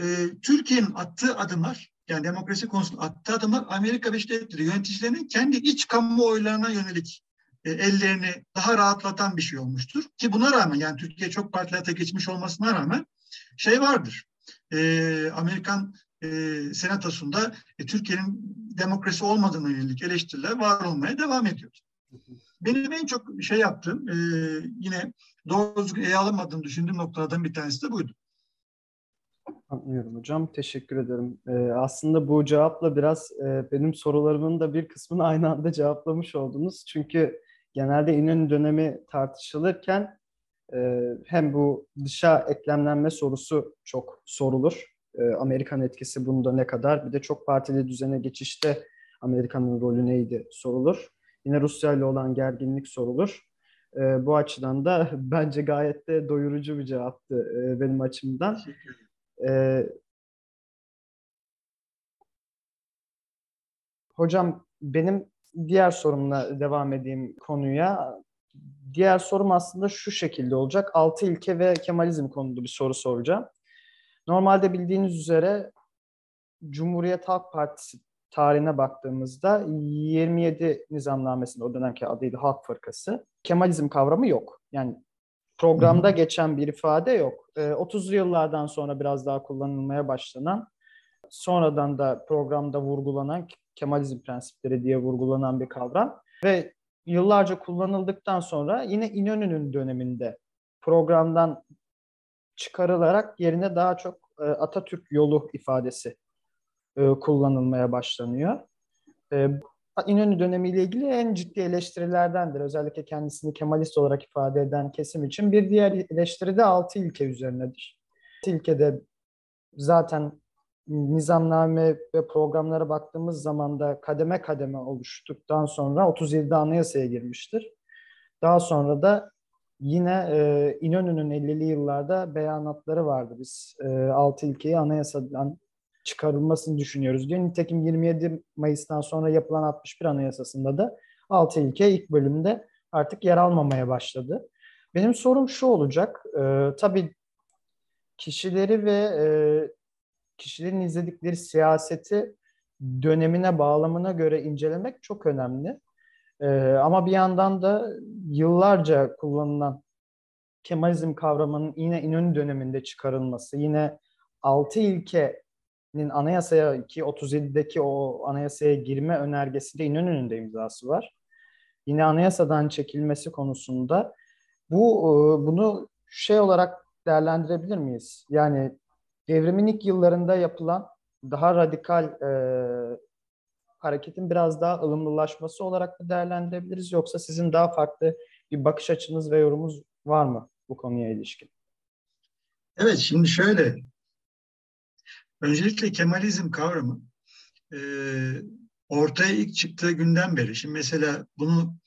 e, Türkiye'nin attığı adımlar yani demokrasi konusunda attığı adımlar Amerika Birleşik Devletleri yöneticilerinin kendi iç kamuoylarına yönelik e, ellerini daha rahatlatan bir şey olmuştur. Ki buna rağmen yani Türkiye çok partilerde geçmiş olmasına rağmen şey vardır. E, Amerikan e, senatosunda e, Türkiye'nin demokrasi olmadığına yönelik eleştiriler var olmaya devam ediyor. Benim en çok şey yaptığım e, yine doğru düzgün ele alınmadığını düşündüğüm noktalardan bir tanesi de buydu. Anlıyorum hocam. Teşekkür ederim. Ee, aslında bu cevapla biraz e, benim sorularımın da bir kısmını aynı anda cevaplamış oldunuz. Çünkü genelde İnönü dönemi tartışılırken e, hem bu dışa eklemlenme sorusu çok sorulur. E, Amerikan etkisi bunda ne kadar? Bir de çok partili düzene geçişte Amerika'nın rolü neydi sorulur. Yine Rusya ile olan gerginlik sorulur. E, bu açıdan da bence gayet de doyurucu bir cevaptı e, benim açımdan. E, hocam benim diğer sorumla devam edeyim konuya. Diğer sorum aslında şu şekilde olacak. Altı ilke ve Kemalizm konulu bir soru soracağım. Normalde bildiğiniz üzere Cumhuriyet Halk Partisi tarihine baktığımızda 27 nizamnamesinde o dönemki adıyla Halk Fırkası Kemalizm kavramı yok. Yani programda geçen bir ifade yok. 30'lu yıllardan sonra biraz daha kullanılmaya başlanan sonradan da programda vurgulanan Kemalizm prensipleri diye vurgulanan bir kavram ve yıllarca kullanıldıktan sonra yine İnönü'nün döneminde programdan çıkarılarak yerine daha çok e, Atatürk yolu ifadesi e, kullanılmaya başlanıyor. E, İnönü dönemiyle ilgili en ciddi eleştirilerdendir. Özellikle kendisini Kemalist olarak ifade eden kesim için. Bir diğer eleştiri de altı ilke üzerinedir. Altı ilkede zaten nizamname ve programlara baktığımız zaman da kademe kademe oluştuktan sonra 37'de anayasaya girmiştir. Daha sonra da yine e, İnönü'nün 50'li yıllarda beyanatları vardı. Biz e, altı ilkeyi anayasadan çıkarılmasını düşünüyoruz diyor. Nitekim 27 Mayıs'tan sonra yapılan 61 Anayasası'nda da 6 ilke ilk bölümde artık yer almamaya başladı. Benim sorum şu olacak. E, tabii kişileri ve e, kişilerin izledikleri siyaseti dönemine, bağlamına göre incelemek çok önemli. E, ama bir yandan da yıllarca kullanılan Kemalizm kavramının yine İnönü döneminde çıkarılması, yine altı ilke anayasaya ki 37'deki o anayasaya girme önergesinde İnönü'nün de imzası var. Yine anayasadan çekilmesi konusunda bu e, bunu şey olarak değerlendirebilir miyiz? Yani devrimin ilk yıllarında yapılan daha radikal e, hareketin biraz daha ılımlılaşması olarak mı değerlendirebiliriz yoksa sizin daha farklı bir bakış açınız ve yorumunuz var mı bu konuya ilişkin? Evet şimdi şöyle Öncelikle Kemalizm kavramı e, ortaya ilk çıktığı günden beri, şimdi mesela bunu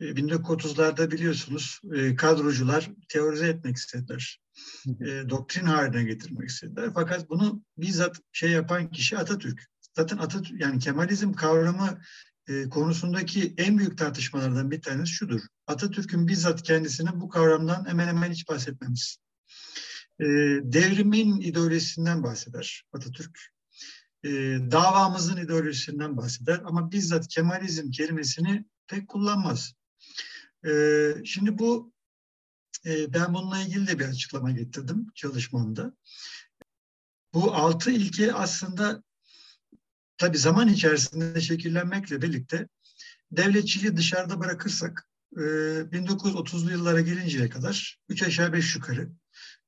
e, 1930'larda biliyorsunuz e, kadrocular teorize etmek istediler. E, doktrin haline getirmek istediler. Fakat bunu bizzat şey yapan kişi Atatürk. Zaten Atatürk yani Kemalizm kavramı e, konusundaki en büyük tartışmalardan bir tanesi şudur. Atatürk'ün bizzat kendisine bu kavramdan hemen hemen hiç bahsetmemiz e, devrimin ideolojisinden bahseder Atatürk. E, davamızın ideolojisinden bahseder ama bizzat Kemalizm kelimesini pek kullanmaz. E, şimdi bu e, ben bununla ilgili de bir açıklama getirdim çalışmamda. Bu altı ilke aslında tabii zaman içerisinde şekillenmekle birlikte devletçiliği dışarıda bırakırsak 1930'lu yıllara gelinceye kadar üç aşağı beş yukarı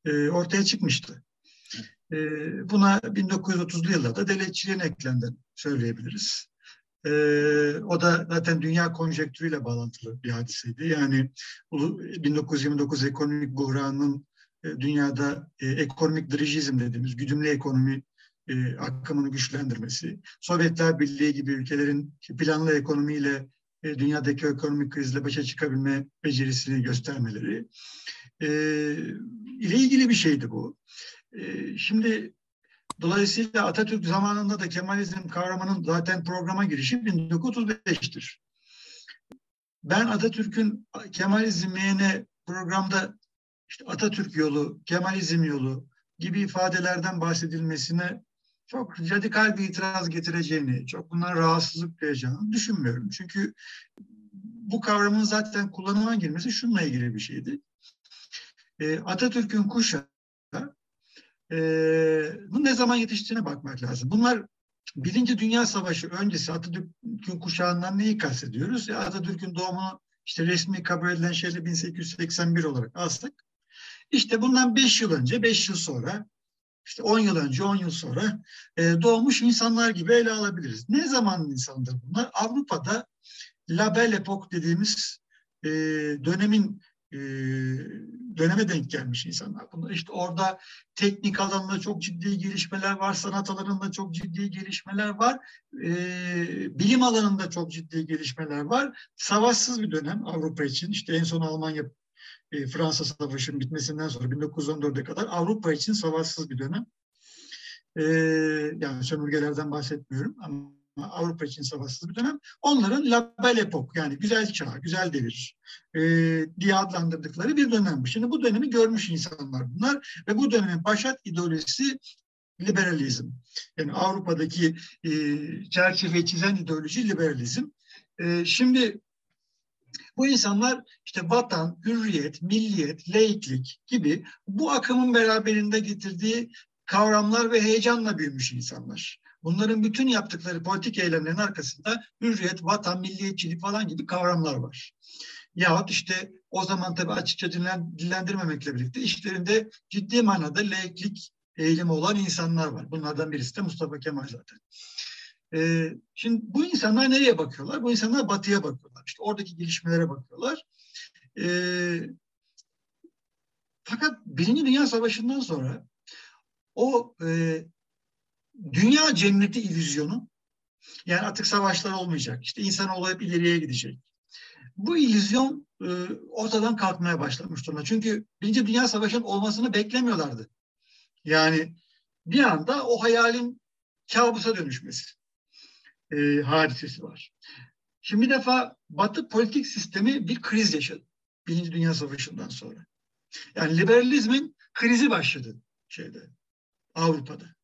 e, ortaya çıkmıştı. E, buna 1930'lu yıllarda devletçiliğin eklendiğini söyleyebiliriz. E, o da zaten dünya konjektürüyle bağlantılı bir hadiseydi. Yani 1929 ekonomik buhranının e, dünyada e, ekonomik dirijizm dediğimiz güdümlü ekonomi e, akımını güçlendirmesi, Sovyetler Birliği gibi ülkelerin planlı ekonomiyle e, dünyadaki ekonomik krizle başa çıkabilme becerisini göstermeleri e, ile ilgili bir şeydi bu. E, şimdi dolayısıyla Atatürk zamanında da Kemalizm kavramının zaten programa girişi 1935'tir. Ben Atatürk'ün Kemalizmine programda işte Atatürk yolu, Kemalizm yolu gibi ifadelerden bahsedilmesine çok radikal bir itiraz getireceğini, çok bundan rahatsızlık duyacağını düşünmüyorum. Çünkü bu kavramın zaten kullanıma girmesi şununla ilgili bir şeydi. E, Atatürk'ün kuşağı e, bunun ne zaman yetiştiğine bakmak lazım. Bunlar Birinci Dünya Savaşı öncesi Atatürk'ün kuşağından neyi kastediyoruz? Ya Atatürk'ün doğumunu işte resmi kabul edilen şeyle 1881 olarak alsak. İşte bundan 5 yıl önce, 5 yıl sonra, işte 10 yıl önce, 10 yıl sonra e, doğmuş insanlar gibi ele alabiliriz. Ne zaman insandır bunlar? Avrupa'da La Belle Époque dediğimiz e, dönemin e, döneme denk gelmiş insanlar. Bunlar işte orada teknik alanında çok ciddi gelişmeler var, sanat alanında çok ciddi gelişmeler var, e, bilim alanında çok ciddi gelişmeler var. Savaşsız bir dönem Avrupa için. İşte en son Almanya e, Fransa Savaşı'nın bitmesinden sonra 1914'e kadar Avrupa için savaşsız bir dönem. E, yani sömürgelerden bahsetmiyorum ama Avrupa için savaşsız bir dönem. Onların La Belle Époque yani güzel çağ, güzel devir e, diye adlandırdıkları bir dönem. Şimdi bu dönemi görmüş insanlar bunlar ve bu dönemin başat ideolojisi liberalizm. Yani Avrupa'daki e, çerçeveyi çizen ideoloji liberalizm. E, şimdi bu insanlar işte vatan, hürriyet, milliyet, laiklik gibi bu akımın beraberinde getirdiği kavramlar ve heyecanla büyümüş insanlar. Bunların bütün yaptıkları politik eylemlerin arkasında hürriyet, vatan, milliyetçilik falan gibi kavramlar var. Yahut işte o zaman tabii açıkça dillendirmemekle birlikte işlerinde ciddi manada laiklik eğilimi olan insanlar var. Bunlardan birisi de Mustafa Kemal zaten. Ee, şimdi bu insanlar nereye bakıyorlar? Bu insanlar batıya bakıyorlar. İşte oradaki gelişmelere bakıyorlar. Ee, fakat Birinci Dünya Savaşı'ndan sonra o e, dünya cenneti illüzyonu yani artık savaşlar olmayacak. İşte insanoğlu hep ileriye gidecek. Bu illüzyon e, ortadan kalkmaya başlamış durumda. Çünkü Birinci Dünya Savaşı'nın olmasını beklemiyorlardı. Yani bir anda o hayalin kabusa dönüşmesi e, hadisesi var. Şimdi defa Batı politik sistemi bir kriz yaşadı. Birinci Dünya Savaşı'ndan sonra. Yani liberalizmin krizi başladı şeyde Avrupa'da.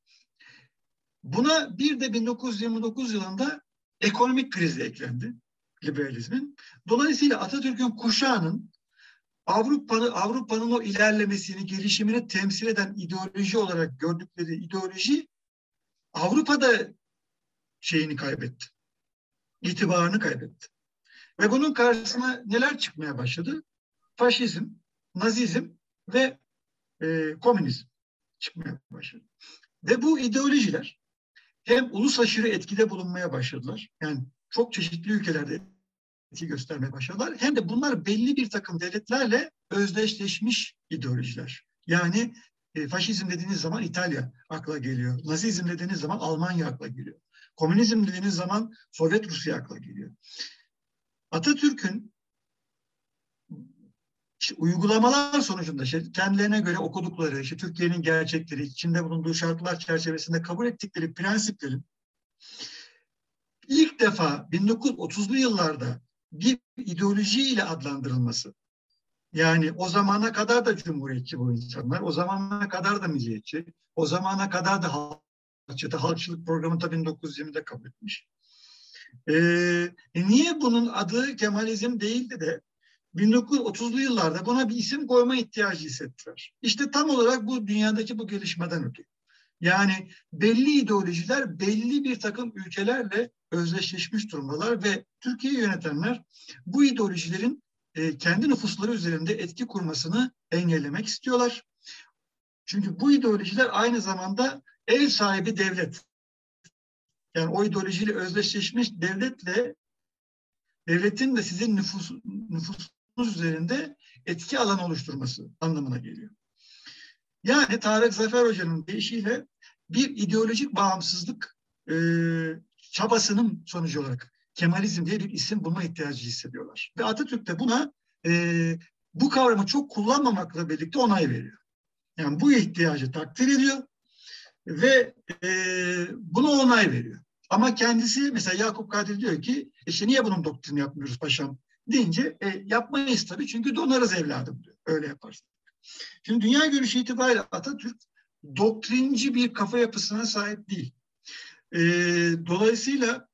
Buna bir de 1929 yılında ekonomik kriz eklendi liberalizmin. Dolayısıyla Atatürk'ün kuşağının Avrupa'nın Avrupa'nın o ilerlemesini, gelişimini temsil eden ideoloji olarak gördükleri ideoloji Avrupa'da şeyini kaybetti. İtibarını kaybetti. Ve bunun karşısına neler çıkmaya başladı? Faşizm, Nazizm ve e, komünizm çıkmaya başladı. Ve bu ideolojiler hem ulus aşırı etkide bulunmaya başladılar. Yani çok çeşitli ülkelerde etki göstermeye başladılar. Hem de bunlar belli bir takım devletlerle özdeşleşmiş ideolojiler. Yani e, faşizm dediğiniz zaman İtalya akla geliyor. Nazizm dediğiniz zaman Almanya akla geliyor. Komünizm dediğiniz zaman Sovyet Rusya akla geliyor. Atatürk'ün işte uygulamalar sonucunda işte kendilerine göre okudukları, işte Türkiye'nin gerçekleri, içinde bulunduğu şartlar çerçevesinde kabul ettikleri prensiplerin ilk defa 1930'lu yıllarda bir ideolojiyle adlandırılması. Yani o zamana kadar da cumhuriyetçi bu insanlar, o zamana kadar da milliyetçi, o zamana kadar da halkçı, halkçılık programı tabii 1920'de kabul etmiş. Ee, niye bunun adı Kemalizm değildi de 1930'lu yıllarda buna bir isim koyma ihtiyacı hissettiler. İşte tam olarak bu dünyadaki bu gelişmeden ötürü. Yani belli ideolojiler belli bir takım ülkelerle özdeşleşmiş durumdalar ve Türkiye'yi yönetenler bu ideolojilerin e, kendi nüfusları üzerinde etki kurmasını engellemek istiyorlar. Çünkü bu ideolojiler aynı zamanda ev sahibi devlet. Yani o ideolojiyle özdeşleşmiş devletle devletin de sizin nüfus, nüfusunuz üzerinde etki alanı oluşturması anlamına geliyor. Yani Tarık Zafer Hoca'nın deyişiyle bir ideolojik bağımsızlık e, çabasının sonucu olarak Kemalizm diye bir isim bulma ihtiyacı hissediyorlar. Ve Atatürk de buna e, bu kavramı çok kullanmamakla birlikte onay veriyor. Yani bu ihtiyacı takdir ediyor ve e, buna onay veriyor. Ama kendisi mesela Yakup Kadri diyor ki işte niye bunun doktrini yapmıyoruz paşam deyince e, yapmayız tabii çünkü donarız evladım diyor. Öyle yaparsın. Şimdi dünya görüşü itibariyle Atatürk doktrinci bir kafa yapısına sahip değil. E, dolayısıyla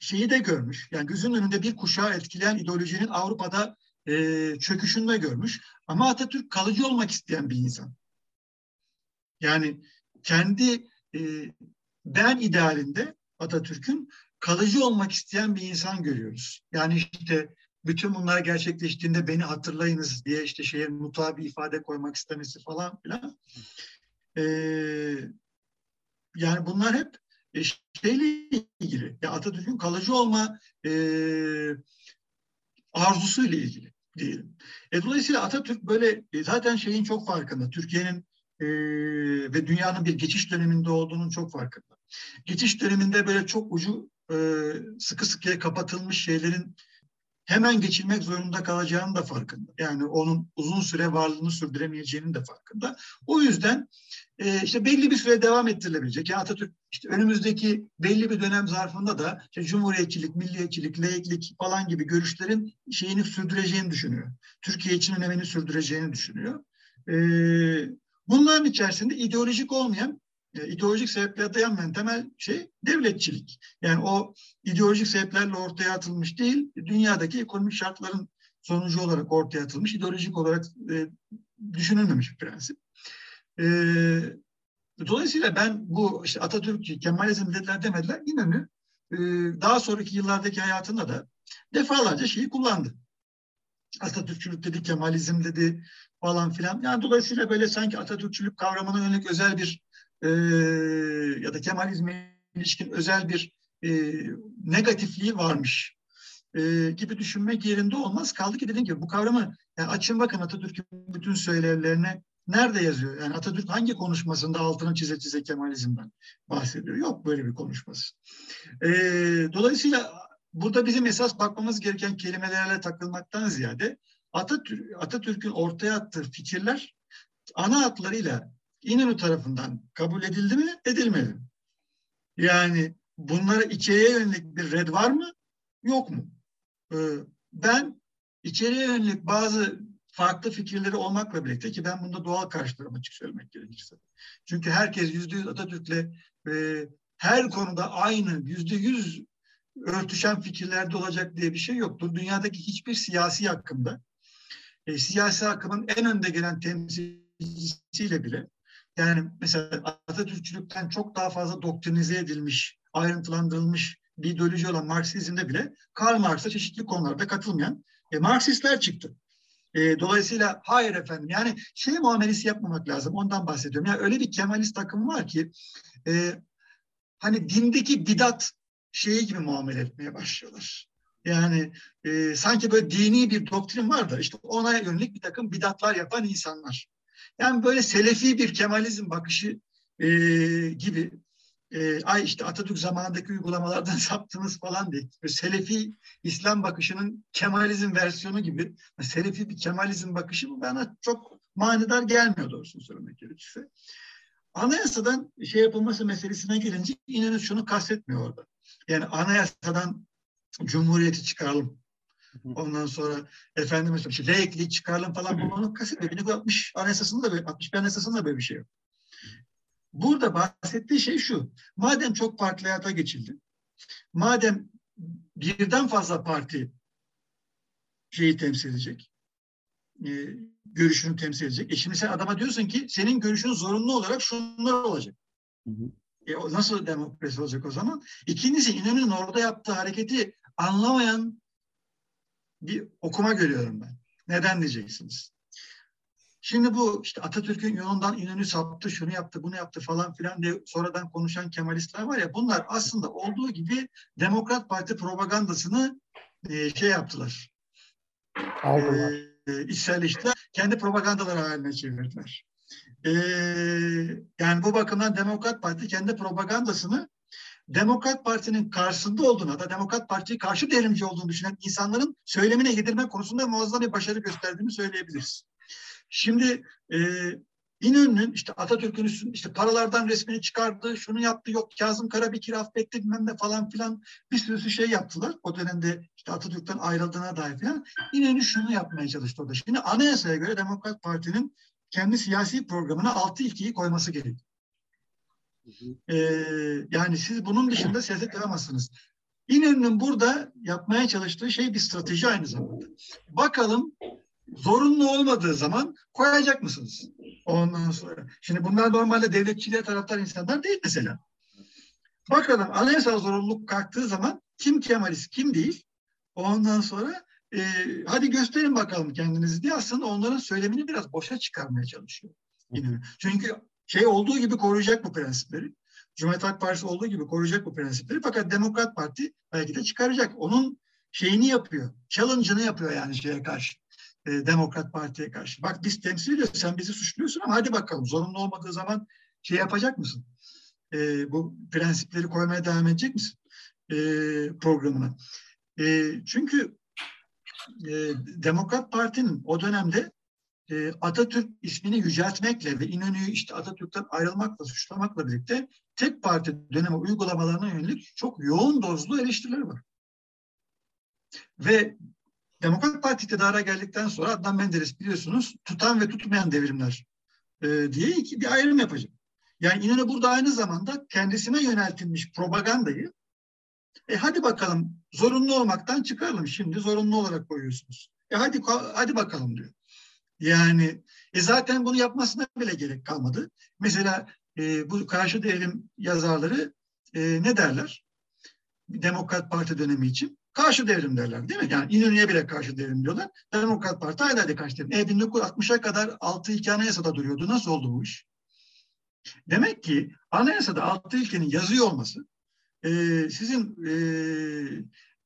şeyi de görmüş. Yani gözünün önünde bir kuşağı etkileyen ideolojinin Avrupa'da e, çöküşünü de görmüş. Ama Atatürk kalıcı olmak isteyen bir insan. Yani kendi e, ben idealinde Atatürk'ün kalıcı olmak isteyen bir insan görüyoruz. Yani işte bütün bunlar gerçekleştiğinde beni hatırlayınız diye işte şeye mutlaka bir ifade koymak istemesi falan filan. Ee, yani bunlar hep e, şeyle ilgili. Ya Atatürk'ün kalıcı olma e, arzusuyla ilgili diyelim. E, dolayısıyla Atatürk böyle e, zaten şeyin çok farkında. Türkiye'nin e, ve dünyanın bir geçiş döneminde olduğunun çok farkında. Geçiş döneminde böyle çok ucu e, sıkı sıkıya kapatılmış şeylerin hemen geçilmek zorunda kalacağını da farkında. Yani onun uzun süre varlığını sürdüremeyeceğinin de farkında. O yüzden e, işte belli bir süre devam ettirilebilecek. Yani Atatürk işte önümüzdeki belli bir dönem zarfında da işte cumhuriyetçilik, milliyetçilik, laiklik falan gibi görüşlerin şeyini sürdüreceğini düşünüyor. Türkiye için önemini sürdüreceğini düşünüyor. E, bunların içerisinde ideolojik olmayan e, ideolojik sebeplerle dayanmayan temel şey devletçilik. Yani o ideolojik sebeplerle ortaya atılmış değil, dünyadaki ekonomik şartların sonucu olarak ortaya atılmış, ideolojik olarak e, düşünülmemiş bir prensip. E, Dolayısıyla ben bu işte Atatürk, Kemalizm dediler demediler İnönü e, daha sonraki yıllardaki hayatında da defalarca şeyi kullandı. Atatürkçülük dedi, Kemalizm dedi falan filan. Yani dolayısıyla böyle sanki Atatürkçülük kavramına yönelik özel bir e, ya da Kemalizme ilişkin özel bir e, negatifliği varmış e, gibi düşünmek yerinde olmaz. Kaldı ki dediğim gibi bu kavramı yani açın bakın Atatürk'ün bütün söylerlerine nerede yazıyor? Yani Atatürk hangi konuşmasında altını çize çize Kemalizm'den bahsediyor? Yok böyle bir konuşması. E, dolayısıyla burada bizim esas bakmamız gereken kelimelerle takılmaktan ziyade Atatürk, Atatürk'ün ortaya attığı fikirler ana hatlarıyla İnönü tarafından kabul edildi mi, edilmedi? Yani bunlara içeriye yönelik bir red var mı, yok mu? Ee, ben içeriye yönelik bazı farklı fikirleri olmakla birlikte ki ben bunda doğal karşılarım açık söylemek gerekirse. Çünkü herkes yüzde yüz Atatürk'le e, her konuda aynı yüzde yüz örtüşen fikirlerde olacak diye bir şey yoktur. Dünyadaki hiçbir siyasi akımda e, siyasi akımın en önde gelen temsilcisiyle bile yani mesela Atatürkçülükten çok daha fazla doktrinize edilmiş, ayrıntılandırılmış bir ideoloji olan Marksizmde bile Karl Marx'a çeşitli konularda katılmayan e, Marksistler çıktı. E, dolayısıyla hayır efendim yani şey muamelesi yapmamak lazım ondan bahsediyorum. Yani öyle bir Kemalist akım var ki e, hani dindeki bidat şeyi gibi muamele etmeye başlıyorlar. Yani e, sanki böyle dini bir doktrin var da işte ona yönelik bir takım bidatlar yapan insanlar. Yani böyle selefi bir Kemalizm bakışı e, gibi e, ay işte Atatürk zamanındaki uygulamalardan saptınız falan diye. Selefi İslam bakışının Kemalizm versiyonu gibi Selefi bir Kemalizm bakışı bu bana çok manidar gelmiyor doğrusunu söylemek gerekirse. Anayasadan şey yapılması meselesine gelince İnönü şunu kastetmiyor orada. Yani anayasadan cumhuriyeti çıkaralım. Ondan sonra efendim mesela işte laikliği çıkaralım falan bunu kastetmiyor. 1960 anayasasında da 61 anayasasında da böyle bir şey yok. Burada bahsettiği şey şu. Madem çok farklı hayata geçildi, madem birden fazla parti şeyi temsil edecek, e, görüşünü temsil edecek. E şimdi sen adama diyorsun ki senin görüşün zorunlu olarak şunlar olacak. Hı hı. E, nasıl demokrasi olacak o zaman? İkincisi İnönü'nün orada yaptığı hareketi anlamayan bir okuma görüyorum ben. Neden diyeceksiniz? Şimdi bu işte Atatürk'ün yolundan İnönü saptı, şunu yaptı, bunu yaptı falan filan diye sonradan konuşan Kemalistler var ya bunlar aslında olduğu gibi Demokrat Parti propagandasını e, şey yaptılar. Aldılar. E, içselleştiler. Kendi propagandaları haline çevirdiler. E, yani bu bakımdan Demokrat Parti kendi propagandasını Demokrat Parti'nin karşısında olduğuna da Demokrat Parti'yi karşı devrimci olduğunu düşünen insanların söylemine yedirme konusunda muazzam bir başarı gösterdiğini söyleyebiliriz. Şimdi e, İnönü'nün işte Atatürk'ün işte paralardan resmini çıkardı, şunu yaptı, yok Kazım Karabekir affetti bilmem ne falan filan bir sürü şey yaptılar. O dönemde işte Atatürk'ten ayrıldığına dair falan. İnönü şunu yapmaya çalıştı orada. Şimdi anayasaya göre Demokrat Parti'nin kendi siyasi programına altı ilkeyi koyması gerekiyor. Ee, yani siz bunun dışında siyaset yapamazsınız. İnönü'nün burada yapmaya çalıştığı şey bir strateji aynı zamanda. Bakalım zorunlu olmadığı zaman koyacak mısınız? Ondan sonra. Şimdi bunlar normalde devletçiliğe taraftar insanlar değil mesela. Bakalım anayasal zorunluluk kalktığı zaman kim Kemalist kim değil. Ondan sonra e, hadi gösterin bakalım kendinizi diye aslında onların söylemini biraz boşa çıkarmaya çalışıyor. Yine. Çünkü şey olduğu gibi koruyacak bu prensipleri. Cumhuriyet Halk Partisi olduğu gibi koruyacak bu prensipleri. Fakat Demokrat Parti belki de çıkaracak. Onun şeyini yapıyor. Challenge'ını yapıyor yani şeye karşı e, Demokrat Parti'ye karşı. Bak biz temsil ediyoruz, sen bizi suçluyorsun ama hadi bakalım zorunlu olmadığı zaman şey yapacak mısın? E, bu prensipleri koymaya devam edecek misin e, programına? E, çünkü e, Demokrat Parti'nin o dönemde e, Atatürk ismini yüceltmekle ve İnönü'yü işte Atatürk'ten ayrılmakla suçlamakla birlikte tek parti dönemi uygulamalarına yönelik çok yoğun dozlu eleştirileri var. Ve Demokrat Parti iktidara geldikten sonra Adnan Menderes biliyorsunuz tutan ve tutmayan devrimler e, diye iki, bir ayrım yapacak. Yani İnönü burada aynı zamanda kendisine yöneltilmiş propagandayı e hadi bakalım zorunlu olmaktan çıkaralım. Şimdi zorunlu olarak koyuyorsunuz. E hadi hadi bakalım diyor. Yani e zaten bunu yapmasına bile gerek kalmadı. Mesela e, bu karşı devrim yazarları e, ne derler? Demokrat Parti dönemi için karşı devrim derler değil mi? Yani İnönü'ye bile karşı devrim diyorlar. Demokrat Parti hala da karşı devrim. E 1960'a kadar 6 ilke anayasada duruyordu. Nasıl oldu bu iş? Demek ki anayasada 6 ilkenin yazıyor olması e, sizin e,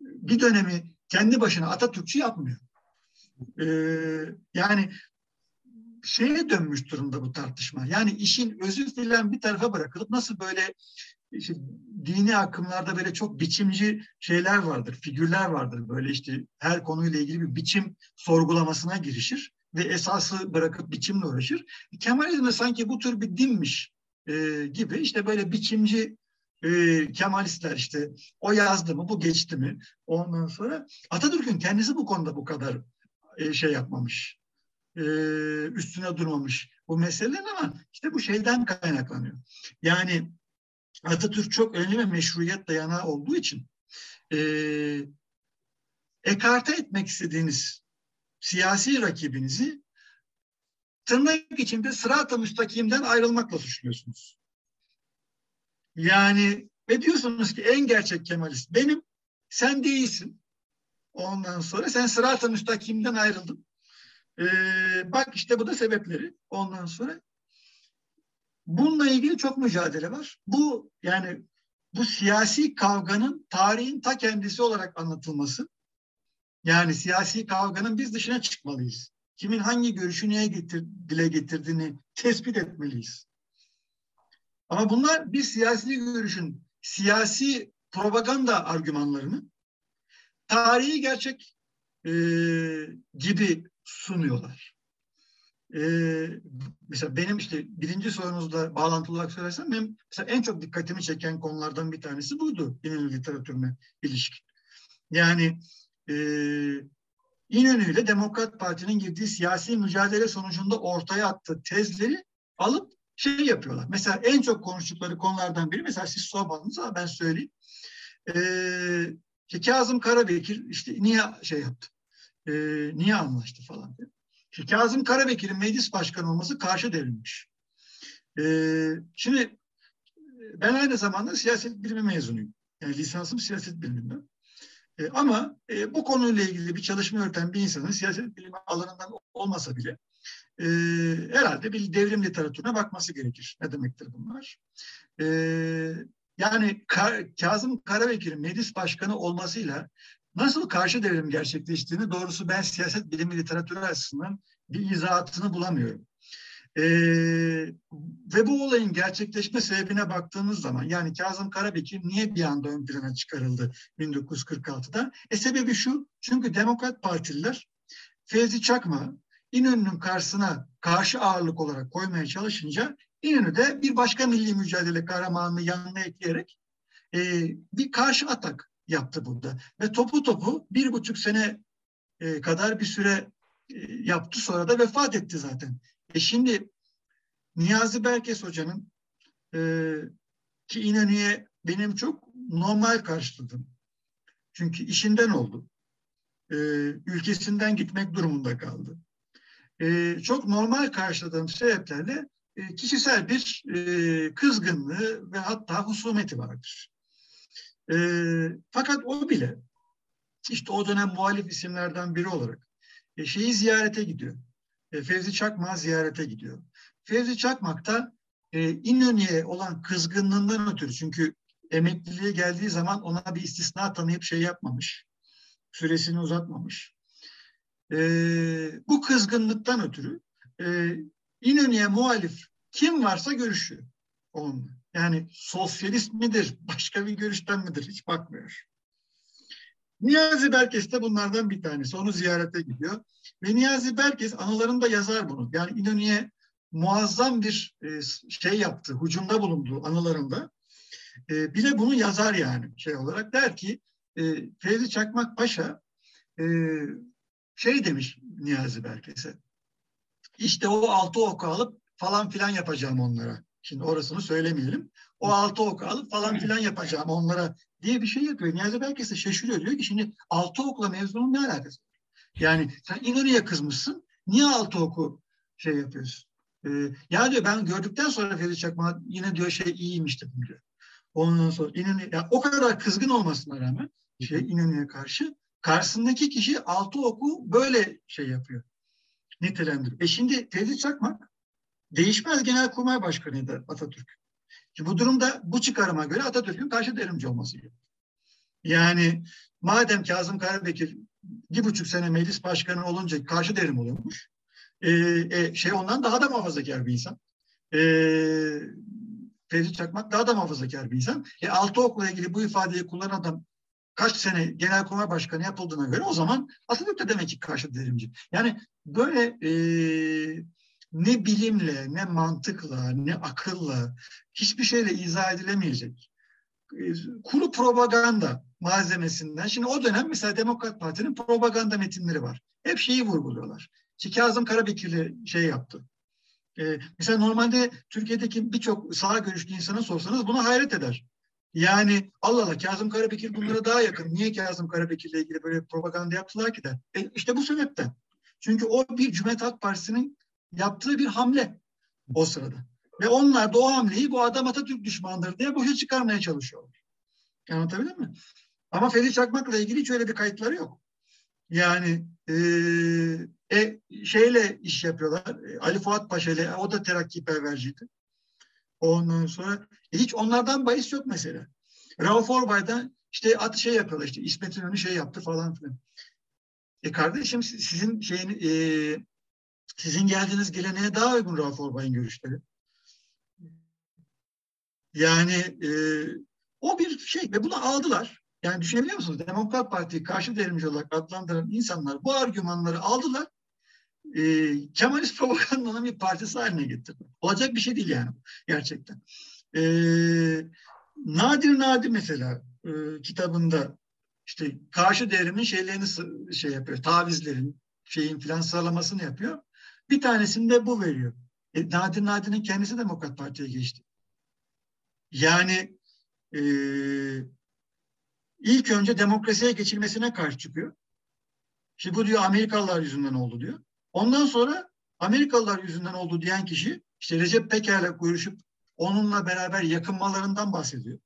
bir dönemi kendi başına Atatürkçü yapmıyor. E, yani şeye dönmüş durumda bu tartışma. Yani işin özü filan bir tarafa bırakılıp nasıl böyle işte dini akımlarda böyle çok biçimci şeyler vardır, figürler vardır. Böyle işte her konuyla ilgili bir biçim sorgulamasına girişir ve esası bırakıp biçimle uğraşır. Kemalizm de sanki bu tür bir dinmiş e, gibi işte böyle biçimci e, Kemalistler işte o yazdı mı bu geçti mi ondan sonra Atatürk'ün kendisi bu konuda bu kadar e, şey yapmamış e, üstüne durmamış bu meselenin ama işte bu şeyden kaynaklanıyor. Yani Atatürk çok önemli ve meşruiyet dayanağı olduğu için e, ekarte etmek istediğiniz siyasi rakibinizi tırnak içinde sırat-ı müstakimden ayrılmakla suçluyorsunuz. Yani ve diyorsunuz ki en gerçek Kemalist benim, sen değilsin. Ondan sonra sen sırat-ı müstakimden ayrıldın. Ee, bak işte bu da sebepleri. Ondan sonra bununla ilgili çok mücadele var. Bu yani bu siyasi kavganın tarihin ta kendisi olarak anlatılması. Yani siyasi kavganın biz dışına çıkmalıyız. Kimin hangi görüşü neye getir, dile getirdiğini tespit etmeliyiz. Ama bunlar bir siyasi görüşün siyasi propaganda argümanlarını tarihi gerçek e, gibi sunuyorlar. Ee, mesela benim işte birinci sorunuzla bağlantılı olarak söylersem benim mesela en çok dikkatimi çeken konulardan bir tanesi buydu İnönü literatürüne ilişkin. Yani e, İnönü ile Demokrat Parti'nin girdiği siyasi mücadele sonucunda ortaya attığı tezleri alıp şey yapıyorlar. Mesela en çok konuştukları konulardan biri mesela siz sormadınız ama ben söyleyeyim. Ee, işte Kazım Karabekir işte niye şey yaptı? e, niye anlaştı falan diye. Şimdi Kazım Karabekir'in meclis başkanı olması karşı devrilmiş. E, şimdi ben aynı zamanda siyaset bilimi mezunuyum. Yani lisansım siyaset biliminden. E, ama e, bu konuyla ilgili bir çalışma yürüten bir insanın siyaset bilimi alanından olmasa bile e, herhalde bir devrim literatürüne bakması gerekir. Ne demektir bunlar? E, yani Ka Kazım Karabekir'in meclis başkanı olmasıyla Nasıl karşı devrim gerçekleştiğini doğrusu ben siyaset bilimi literatürü açısından bir izahatını bulamıyorum. Ee, ve bu olayın gerçekleşme sebebine baktığımız zaman yani Kazım Karabekir niye bir anda ön plana çıkarıldı 1946'da? E sebebi şu çünkü Demokrat Partililer Fevzi Çakma İnönü'nün karşısına karşı ağırlık olarak koymaya çalışınca İnönü de bir başka milli mücadele kahramanını yanına ekleyerek e, bir karşı atak yaptı burada. Ve topu topu bir buçuk sene e, kadar bir süre e, yaptı sonra da vefat etti zaten. E şimdi Niyazi Berkes Hoca'nın e, ki İnönü'ye benim çok normal karşıladım. Çünkü işinden oldu. E, ülkesinden gitmek durumunda kaldı. E, çok normal karşıladığım sebeplerle e, kişisel bir e, kızgınlığı ve hatta husumeti vardır. E, fakat o bile işte o dönem muhalif isimlerden biri olarak e, şeyi ziyarete gidiyor. Fevzi Çakmak ziyarete gidiyor. Fevzi Çakmak da e, İnönü'ye olan kızgınlığından ötürü çünkü emekliliğe geldiği zaman ona bir istisna tanıyıp şey yapmamış. Süresini uzatmamış. Bu kızgınlıktan ötürü İnönü'ye muhalif kim varsa görüşüyor onunla. Yani sosyalist midir, başka bir görüşten midir hiç bakmıyor. Niyazi Berkes de bunlardan bir tanesi. Onu ziyarete gidiyor. Ve Niyazi Berkes anılarında yazar bunu. Yani İnönü'ye muazzam bir e, şey yaptı, hücumda bulundu anılarında. E, bile bunu yazar yani şey olarak. Der ki e, Fevzi Çakmak Paşa şey demiş Niyazi Berkes'e. İşte o altı oku alıp falan filan yapacağım onlara. Şimdi orasını söylemeyelim. O altı oku alıp falan filan yapacağım onlara diye bir şey yapıyor. Niyazi belki de şaşırıyor. Diyor ki şimdi altı okla mezunun ne alakası var? Yani sen İnönü'ye kızmışsın. Niye altı oku şey yapıyorsun? E, ya diyor ben gördükten sonra Ferit Çakmak yine diyor şey iyiymiş dedim diyor. Ondan sonra İnönü, ya o kadar kızgın olmasına rağmen şey İnönü'ye karşı karşısındaki kişi altı oku böyle şey yapıyor. Nitelendiriyor. E şimdi Ferit Çakmak değişmez Genelkurmay Başkanı'ydı Atatürk. Şimdi bu durumda bu çıkarıma göre Atatürk'ün karşı derimci olması gerekiyor. Yani madem Kazım Karabekir bir buçuk sene meclis başkanı olunca karşı derim oluyormuş. E, e, şey ondan daha da muhafazakar bir insan. E, Ferit Çakmak daha da muhafazakar bir insan. E, altı okula ilgili bu ifadeyi kullanan adam kaç sene genelkurmay başkanı yapıldığına göre o zaman Atatürk de demek ki karşı derimci. Yani böyle e, ne bilimle, ne mantıkla, ne akılla hiçbir şeyle izah edilemeyecek e, kuru propaganda malzemesinden. Şimdi o dönem mesela Demokrat Parti'nin propaganda metinleri var. Hep şeyi vurguluyorlar. İşte Kazım Karabekirli şey yaptı. Ee, mesela normalde Türkiye'deki birçok sağ görüşlü insana sorsanız buna hayret eder. Yani Allah Allah Kazım Karabekir bunlara daha yakın. Niye Kazım Karabekir'le ilgili böyle propaganda yaptılar ki de? E, işte bu sebepten. Çünkü o bir Cumhuriyet Halk Partisi'nin yaptığı bir hamle o sırada. Ve onlar da o hamleyi bu adam Atatürk düşmandır diye boşa çıkarmaya çalışıyorlar. Anlatabildim mi? Ama Ferit Çakmak'la ilgili hiç öyle bir kayıtları yok. Yani e, e, şeyle iş yapıyorlar. E, Ali Fuat Paşa ile o da terakki perverciydi. Ondan sonra e, hiç onlardan bahis yok mesela. Rauf Orbay'dan işte at şey yapıyorlar işte İsmet İnönü şey yaptı falan filan. E kardeşim sizin şeyin e, sizin geldiğiniz geleneğe daha uygun Rauf Orbay'ın görüşleri. Yani e, o bir şey ve bunu aldılar. Yani düşünebiliyor musunuz? Demokrat Parti'yi karşı devrimci olarak adlandıran insanlar bu argümanları aldılar. E, Kemalist propagandanın bir partisi haline getirdi. Olacak bir şey değil yani gerçekten. E, Nadir Nadir mesela e, kitabında işte karşı devrimin şeylerini şey yapıyor, tavizlerin şeyin filan sıralamasını yapıyor. Bir tanesini de bu veriyor. E, Nadir Nadir'in kendisi Demokrat Parti'ye geçti. Yani e, ilk önce demokrasiye geçilmesine karşı çıkıyor. Şimdi bu diyor Amerikalılar yüzünden oldu diyor. Ondan sonra Amerikalılar yüzünden oldu diyen kişi işte Recep Peker'le görüşüp onunla beraber yakınmalarından bahsediyor.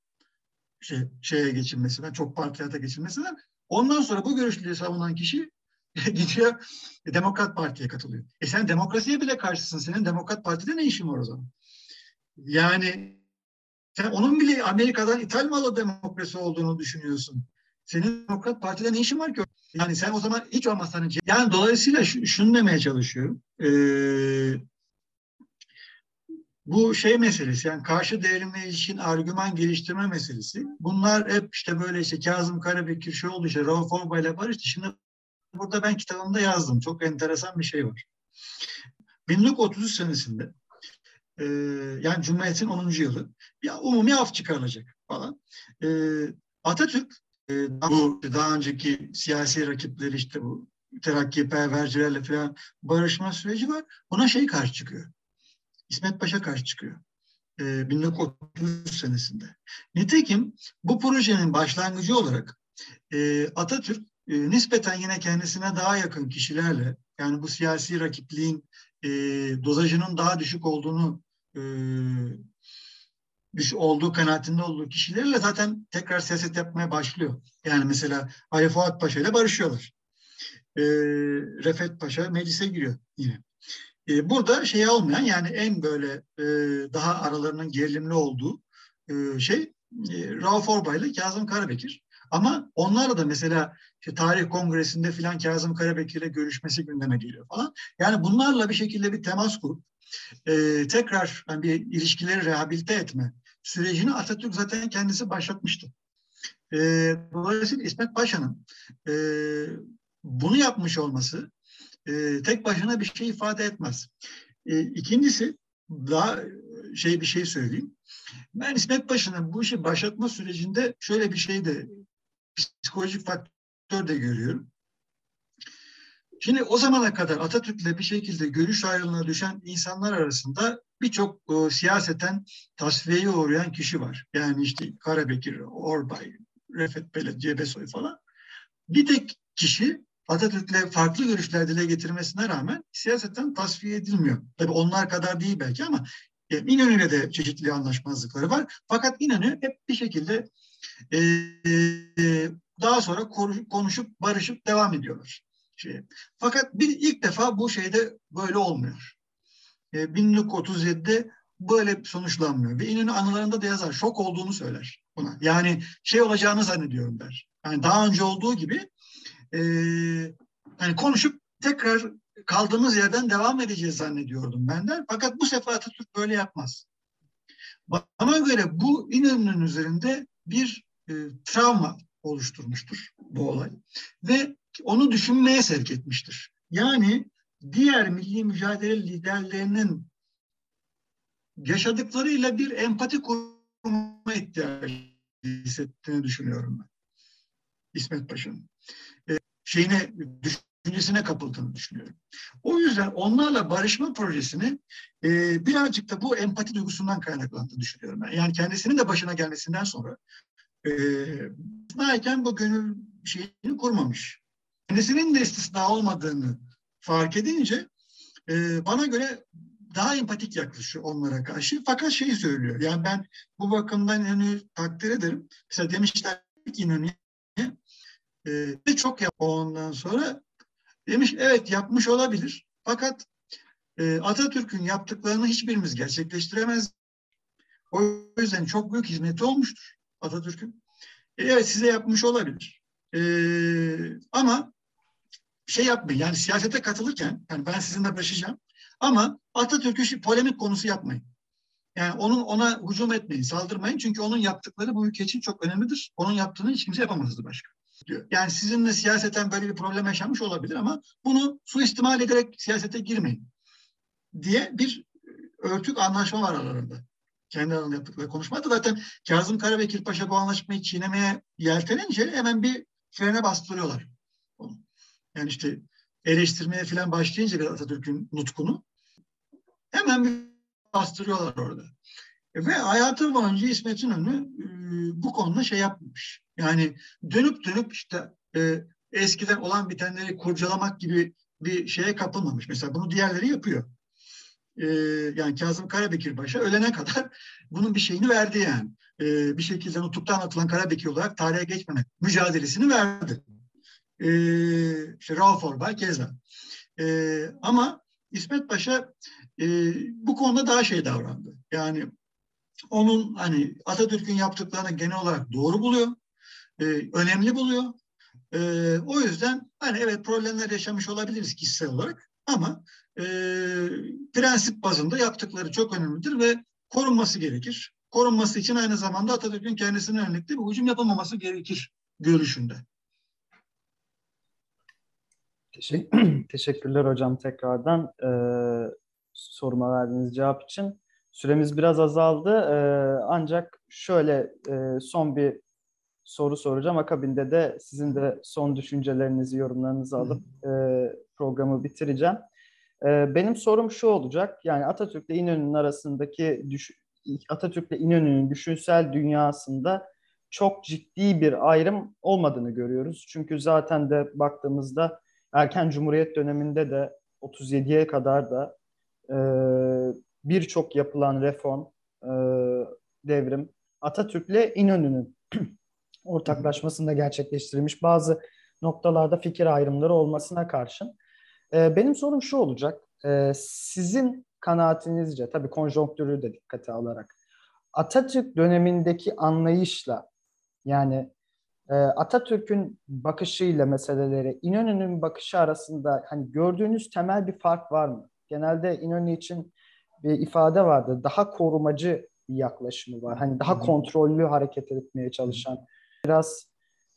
Şey, şeye geçilmesinden, çok partilerde geçilmesinden. Ondan sonra bu görüşleri savunan kişi gidiyor Demokrat Parti'ye katılıyor. E sen demokrasiye bile karşısın. Senin Demokrat Parti'de ne işin var o zaman? Yani sen onun bile Amerika'dan ithal malı demokrasi olduğunu düşünüyorsun. Senin Demokrat Parti'de ne işin var ki? Yani sen o zaman hiç olmazsa hani yani dolayısıyla şunu demeye çalışıyorum. Ee, bu şey meselesi yani karşı devrimle ilişkin argüman geliştirme meselesi. Bunlar hep işte böyle işte Kazım Karabekir şey oldu işte Rauf Orbay ile barıştı. Şimdi burada ben kitabımda yazdım. Çok enteresan bir şey var. 1933 senesinde e, yani Cumhuriyet'in 10. yılı bir umumi af çıkarılacak falan. E, Atatürk bu daha önceki siyasi rakipleri işte bu terakki pervercilerle falan barışma süreci var. Buna şey karşı çıkıyor. İsmet Paşa karşı çıkıyor. E, 1930 senesinde. Nitekim bu projenin başlangıcı olarak e, Atatürk e, nispeten yine kendisine daha yakın kişilerle yani bu siyasi rakipliğin e, dozajının daha düşük olduğunu e, düş olduğu kanaatinde olduğu kişilerle zaten tekrar siyaset yapmaya başlıyor. Yani mesela Ali Fuat Paşa ile barışıyorlar. E, Refet Paşa meclise giriyor yine. E, burada şey olmayan yani en böyle e, daha aralarının gerilimli olduğu e, şey e, Rauf Orbay ile Kazım Karabekir. Ama onlarla da mesela işte tarih kongresinde filan Kazım Karabekir ile görüşmesi gündeme geliyor falan. Yani bunlarla bir şekilde bir temas kurup e, tekrar yani bir ilişkileri rehabilite etme sürecini Atatürk zaten kendisi başlatmıştı. E, dolayısıyla İsmet Paşa'nın e, bunu yapmış olması e, tek başına bir şey ifade etmez. E, ikincisi daha şey bir şey söyleyeyim. Ben İsmet Paşa'nın bu işi başlatma sürecinde şöyle bir şey de psikolojik faktör de görüyorum. Şimdi o zamana kadar Atatürk'le bir şekilde görüş ayrılığına düşen insanlar arasında birçok e, siyaseten tasfiyeye uğrayan kişi var. Yani işte Karabekir, Orbay, Refet Beled, Cebesoy falan. Bir tek kişi Atatürk'le farklı görüşler dile getirmesine rağmen siyasetten tasfiye edilmiyor. Tabii onlar kadar değil belki ama e, İnönü'yle de çeşitli anlaşmazlıkları var. Fakat İnönü hep bir şekilde e, daha sonra konuşup barışıp devam ediyorlar. Şey. Fakat bir ilk defa bu şeyde böyle olmuyor. E, 1937'de böyle sonuçlanmıyor. Ve İnönü anılarında da yazar. Şok olduğunu söyler buna. Yani şey olacağını zannediyorum der. Yani daha önce olduğu gibi e, yani konuşup tekrar kaldığımız yerden devam edeceğiz zannediyordum ben der. Fakat bu sefer Atatürk böyle yapmaz. Bana göre bu İnönü'nün üzerinde bir e, travma oluşturmuştur bu olay. Ve onu düşünmeye sevk etmiştir. Yani diğer milli mücadele liderlerinin yaşadıklarıyla bir empati kurma ihtiyacı hissettiğini düşünüyorum ben. İsmet Paşa'nın. E, şeyine, düşüncesine kapıldığını düşünüyorum. O yüzden onlarla barışma projesini e, birazcık da bu empati duygusundan kaynaklandığını düşünüyorum ben. Yani kendisinin de başına gelmesinden sonra e, bu gönül şeyini kurmamış. Kendisinin de istisna olmadığını fark edince e, bana göre daha empatik yaklaşıyor onlara karşı. Fakat şeyi söylüyor. Yani ben bu bakımdan İnönü'yü takdir ederim. Mesela demişler ki İnönü'ye e, çok yap ondan sonra demiş evet yapmış olabilir. Fakat e, Atatürk'ün yaptıklarını hiçbirimiz gerçekleştiremez. O yüzden çok büyük hizmeti olmuştur Atatürk'ün. E, evet size yapmış olabilir. E, ama şey yapmayın yani siyasete katılırken yani ben sizinle barışacağım ama Atatürk'ü polemik konusu yapmayın. Yani onun ona hücum etmeyin, saldırmayın. Çünkü onun yaptıkları bu ülke için çok önemlidir. Onun yaptığını hiç kimse yapamazdı başka. Diyor. Yani sizinle siyaseten böyle bir problem yaşanmış olabilir ama bunu suistimal ederek siyasete girmeyin diye bir örtük anlaşma var aralarında. Kendi aralarında yaptıkları konuşmada zaten Kazım Karabekir Paşa bu anlaşmayı çiğnemeye yeltenince hemen bir frene bastırıyorlar. Yani işte eleştirmeye falan başlayınca Atatürk'ün nutkunu hemen bastırıyorlar orada. Ve hayatı boyunca İsmet İnönü e, bu konuda şey yapmamış. Yani dönüp dönüp işte e, eskiden olan bitenleri kurcalamak gibi bir şeye kapılmamış. Mesela bunu diğerleri yapıyor. E, yani Kazım Karabekir Paşa ölene kadar bunun bir şeyini verdi yani. E, bir şekilde nutukta anlatılan Karabekir olarak tarihe geçmemek mücadelesini verdi. E, işte Rauf Orbay keza. E, ama İsmet Paşa e, bu konuda daha şey davrandı. Yani onun hani Atatürk'ün yaptıklarını genel olarak doğru buluyor, e, önemli buluyor. E, o yüzden hani evet problemler yaşamış olabiliriz kişisel olarak ama e, prensip bazında yaptıkları çok önemlidir ve korunması gerekir. Korunması için aynı zamanda Atatürk'ün kendisine yönelik bir hücum yapamaması gerekir görüşünde. Teşekkürler hocam tekrardan e, soruma verdiğiniz cevap için. Süremiz biraz azaldı e, ancak şöyle e, son bir soru soracağım. Akabinde de sizin de son düşüncelerinizi, yorumlarınızı alıp e, programı bitireceğim. E, benim sorum şu olacak. Yani Atatürk ile İnönü'nün arasındaki düş Atatürk ile İnönü'nün düşünsel dünyasında çok ciddi bir ayrım olmadığını görüyoruz. Çünkü zaten de baktığımızda erken Cumhuriyet döneminde de 37'ye kadar da e, birçok yapılan reform, e, devrim Atatürk'le İnönü'nün ortaklaşmasında gerçekleştirilmiş bazı noktalarda fikir ayrımları olmasına karşın. E, benim sorum şu olacak. E, sizin kanaatinizce, tabii konjonktürü de dikkate alarak, Atatürk dönemindeki anlayışla yani Atatürk'ün bakışıyla meselelere İnönü'nün bakışı arasında hani gördüğünüz temel bir fark var mı? Genelde İnönü için bir ifade vardı. Daha korumacı bir yaklaşımı var. Hani daha kontrollü hareket etmeye çalışan biraz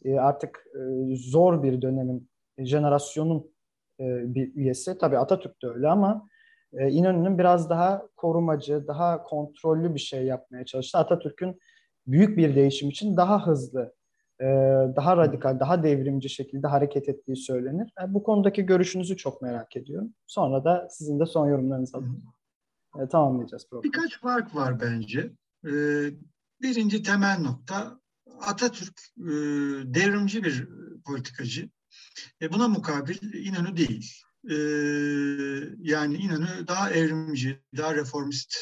e, artık e, zor bir dönemin jenerasyonun e, bir üyesi. Tabii Atatürk de öyle ama İnönü'nün biraz daha korumacı, daha kontrollü bir şey yapmaya çalıştı. Atatürk'ün büyük bir değişim için daha hızlı, daha radikal, daha devrimci şekilde hareket ettiği söylenir. Yani bu konudaki görüşünüzü çok merak ediyorum. Sonra da sizin de son yorumlarınızı alayım. E, tamamlayacağız programı. Birkaç fark var bence. E, birinci temel nokta Atatürk e, devrimci bir politikacı. E, buna mukabil İnönü değil. E, yani İnönü daha evrimci, daha reformist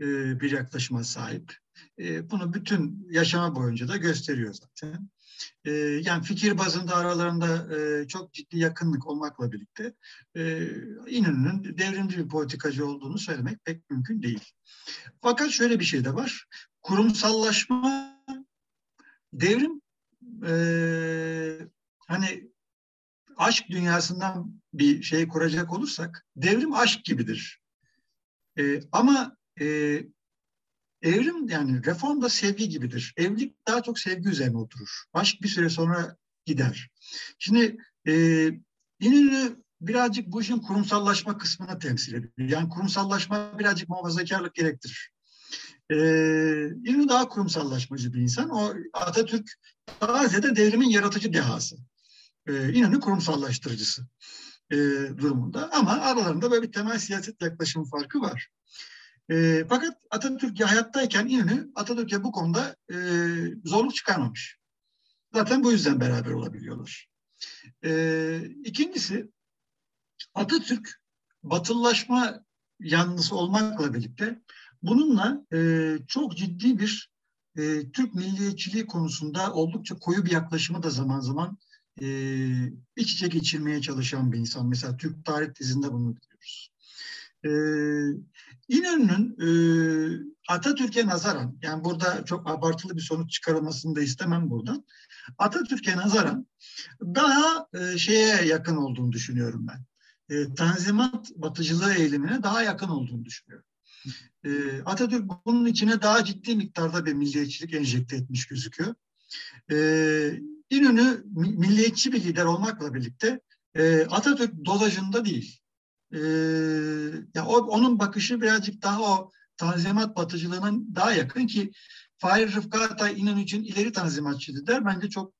e, bir yaklaşıma sahip. E, bunu bütün yaşama boyunca da gösteriyor zaten. E, yani fikir bazında aralarında e, çok ciddi yakınlık olmakla birlikte e, İnönü'nün devrimci bir politikacı olduğunu söylemek pek mümkün değil. Fakat şöyle bir şey de var. Kurumsallaşma devrim e, hani aşk dünyasından bir şey kuracak olursak devrim aşk gibidir. E, ama e, evrim yani reform da sevgi gibidir. Evlilik daha çok sevgi üzerine oturur. Aşk bir süre sonra gider. Şimdi e, İnönü birazcık bu işin kurumsallaşma kısmını temsil ediyor. Yani kurumsallaşma birazcık muhafazakarlık gerektirir. Ee, İnönü daha kurumsallaşmacı bir insan. O Atatürk daha ziyade devrimin yaratıcı dehası. Ee, İnönü kurumsallaştırıcısı e, durumunda. Ama aralarında böyle bir temel siyaset yaklaşım farkı var. E, fakat Atatürk hayattayken İnönü Atatürk'e bu konuda e, zorluk çıkarmamış. Zaten bu yüzden beraber olabiliyorlar. E, ikincisi Atatürk batılılaşma yanlısı olmakla birlikte bununla e, çok ciddi bir e, Türk milliyetçiliği konusunda oldukça koyu bir yaklaşımı da zaman zaman e, iç içe geçirmeye çalışan bir insan. Mesela Türk tarih dizinde bunu biliyoruz. E, İnönü'nün e, Atatürk'e nazaran, yani burada çok abartılı bir sonuç çıkarılmasını da istemem buradan. Atatürk'e nazaran daha e, şeye yakın olduğunu düşünüyorum ben. E, tanzimat batıcılığı eğilimine daha yakın olduğunu düşünüyorum. E, Atatürk bunun içine daha ciddi miktarda bir milliyetçilik enjekte etmiş gözüküyor. E, İnönü milliyetçi bir lider olmakla birlikte e, Atatürk dozajında değil. E, ya o, onun bakışı birazcık daha o tanzimat batıcılığının daha yakın ki Fahir Rıfkı Atay için ileri tanzimatçıydı der. Bence çok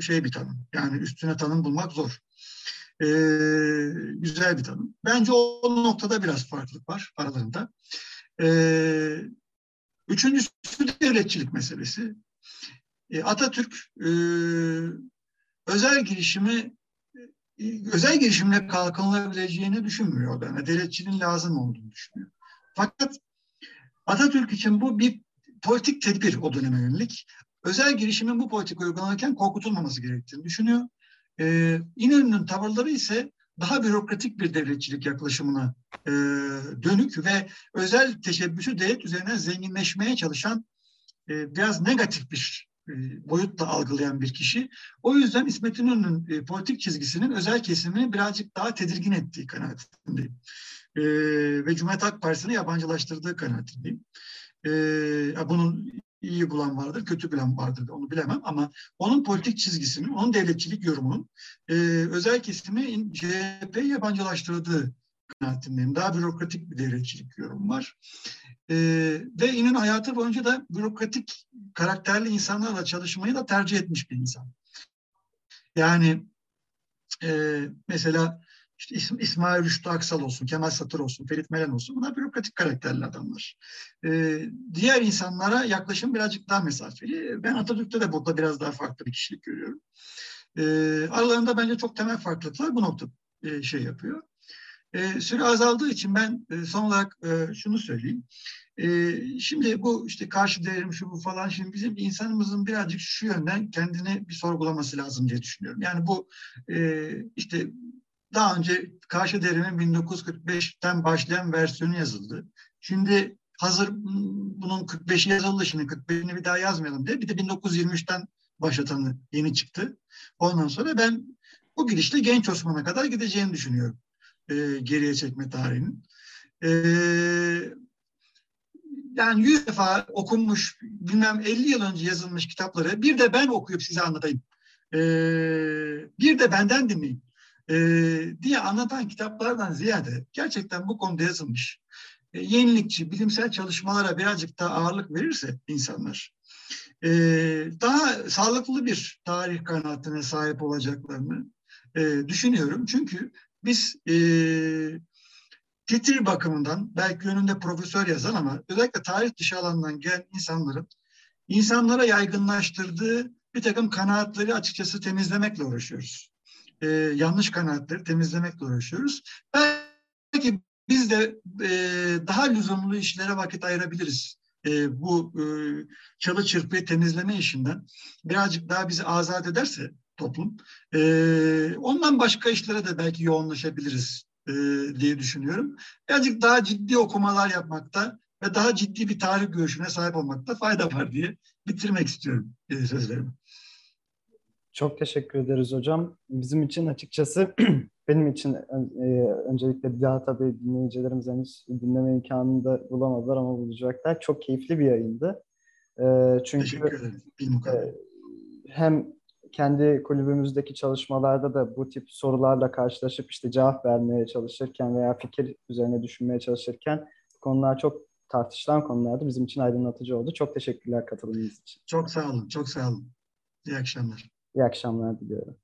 şey bir tanım. Yani üstüne tanım bulmak zor. E, güzel bir tanım. Bence o, noktada biraz farklılık var aralarında. E, üçüncüsü devletçilik meselesi. E, Atatürk e, özel girişimi e, özel girişimle kalkınılabileceğini düşünmüyor. Yani devletçinin lazım olduğunu düşünüyor. Fakat Atatürk için bu bir politik tedbir o döneme yönelik. Özel girişimin bu politik uygulanırken korkutulmaması gerektiğini düşünüyor. Ee, İnönü'nün tavırları ise daha bürokratik bir devletçilik yaklaşımına e, dönük ve özel teşebbüsü devlet üzerine zenginleşmeye çalışan e, biraz negatif bir boyutla algılayan bir kişi. O yüzden İsmet İnönü'nün e, politik çizgisinin özel kesimini birazcık daha tedirgin ettiği kanaatindeyim. E, ve Cumhuriyet Halk Partisi'ni yabancılaştırdığı kanaatindeyim. E, bunun iyi bulan vardır, kötü bilen vardır onu bilemem ama onun politik çizgisinin, onun devletçilik yorumunun e, özel kesimi CHP'yi yabancılaştırdığı kanaatindeyim. Daha bürokratik bir devletçilik yorum var. E, ve İnönü hayatı boyunca da bürokratik karakterli insanlarla çalışmayı da tercih etmiş bir insan. Yani e, mesela işte İsmail Rüştü Aksal olsun, Kemal Satır olsun, Ferit Melen olsun bunlar bürokratik karakterli adamlar. Ee, diğer insanlara yaklaşım birazcık daha mesafeli. Ben Atatürk'te de burada biraz daha farklı bir kişilik görüyorum. Ee, aralarında bence çok temel farklılıklar bu nokta e, şey yapıyor. E, süre azaldığı için ben e, son olarak e, şunu söyleyeyim. E, şimdi bu işte karşı devrim şu bu falan şimdi bizim insanımızın birazcık şu yönden kendini bir sorgulaması lazım diye düşünüyorum. Yani bu e, işte daha önce karşı devrimin 1945'ten başlayan versiyonu yazıldı. Şimdi hazır bunun 45'i yazıldı şimdi 45'ini bir daha yazmayalım diye bir de 1923'ten başlatanı yeni çıktı. Ondan sonra ben bu gidişle genç Osman'a kadar gideceğini düşünüyorum e, geriye çekme tarihinin. E, yani yüz defa okunmuş, bilmem 50 yıl önce yazılmış kitapları bir de ben okuyup size anlatayım. E, bir de benden dinleyin e, diye anlatan kitaplardan ziyade gerçekten bu konuda yazılmış e, yenilikçi, bilimsel çalışmalara birazcık daha ağırlık verirse insanlar e, daha sağlıklı bir tarih kanaatine sahip olacaklarını e, düşünüyorum. Çünkü biz e, titir bakımından belki önünde profesör yazan ama özellikle tarih dışı alandan gelen insanların insanlara yaygınlaştırdığı bir takım kanaatleri açıkçası temizlemekle uğraşıyoruz. e, yanlış kanaatleri temizlemekle uğraşıyoruz. Belki biz de e, daha lüzumlu işlere vakit ayırabiliriz. E, bu e, çalı çırpıyı temizleme işinden birazcık daha bizi azat ederse toplum, e, ondan başka işlere de belki yoğunlaşabiliriz e, diye düşünüyorum. Birazcık daha ciddi okumalar yapmakta ve daha ciddi bir tarih görüşüne sahip olmakta fayda var diye bitirmek istiyorum e, sözlerimi. Çok teşekkür ederiz hocam. Bizim için açıkçası benim için e, öncelikle daha tabii dinleyicilerimiz henüz dinleme imkanını da bulamadılar ama bulacaklar. Çok keyifli bir yayındı. E, çünkü. E, hem kendi kulübümüzdeki çalışmalarda da bu tip sorularla karşılaşıp işte cevap vermeye çalışırken veya fikir üzerine düşünmeye çalışırken konular çok tartışılan konulardı. Bizim için aydınlatıcı oldu. Çok teşekkürler katılımınız için. Çok sağ olun. Çok sağ olun. İyi akşamlar. İyi akşamlar diliyorum.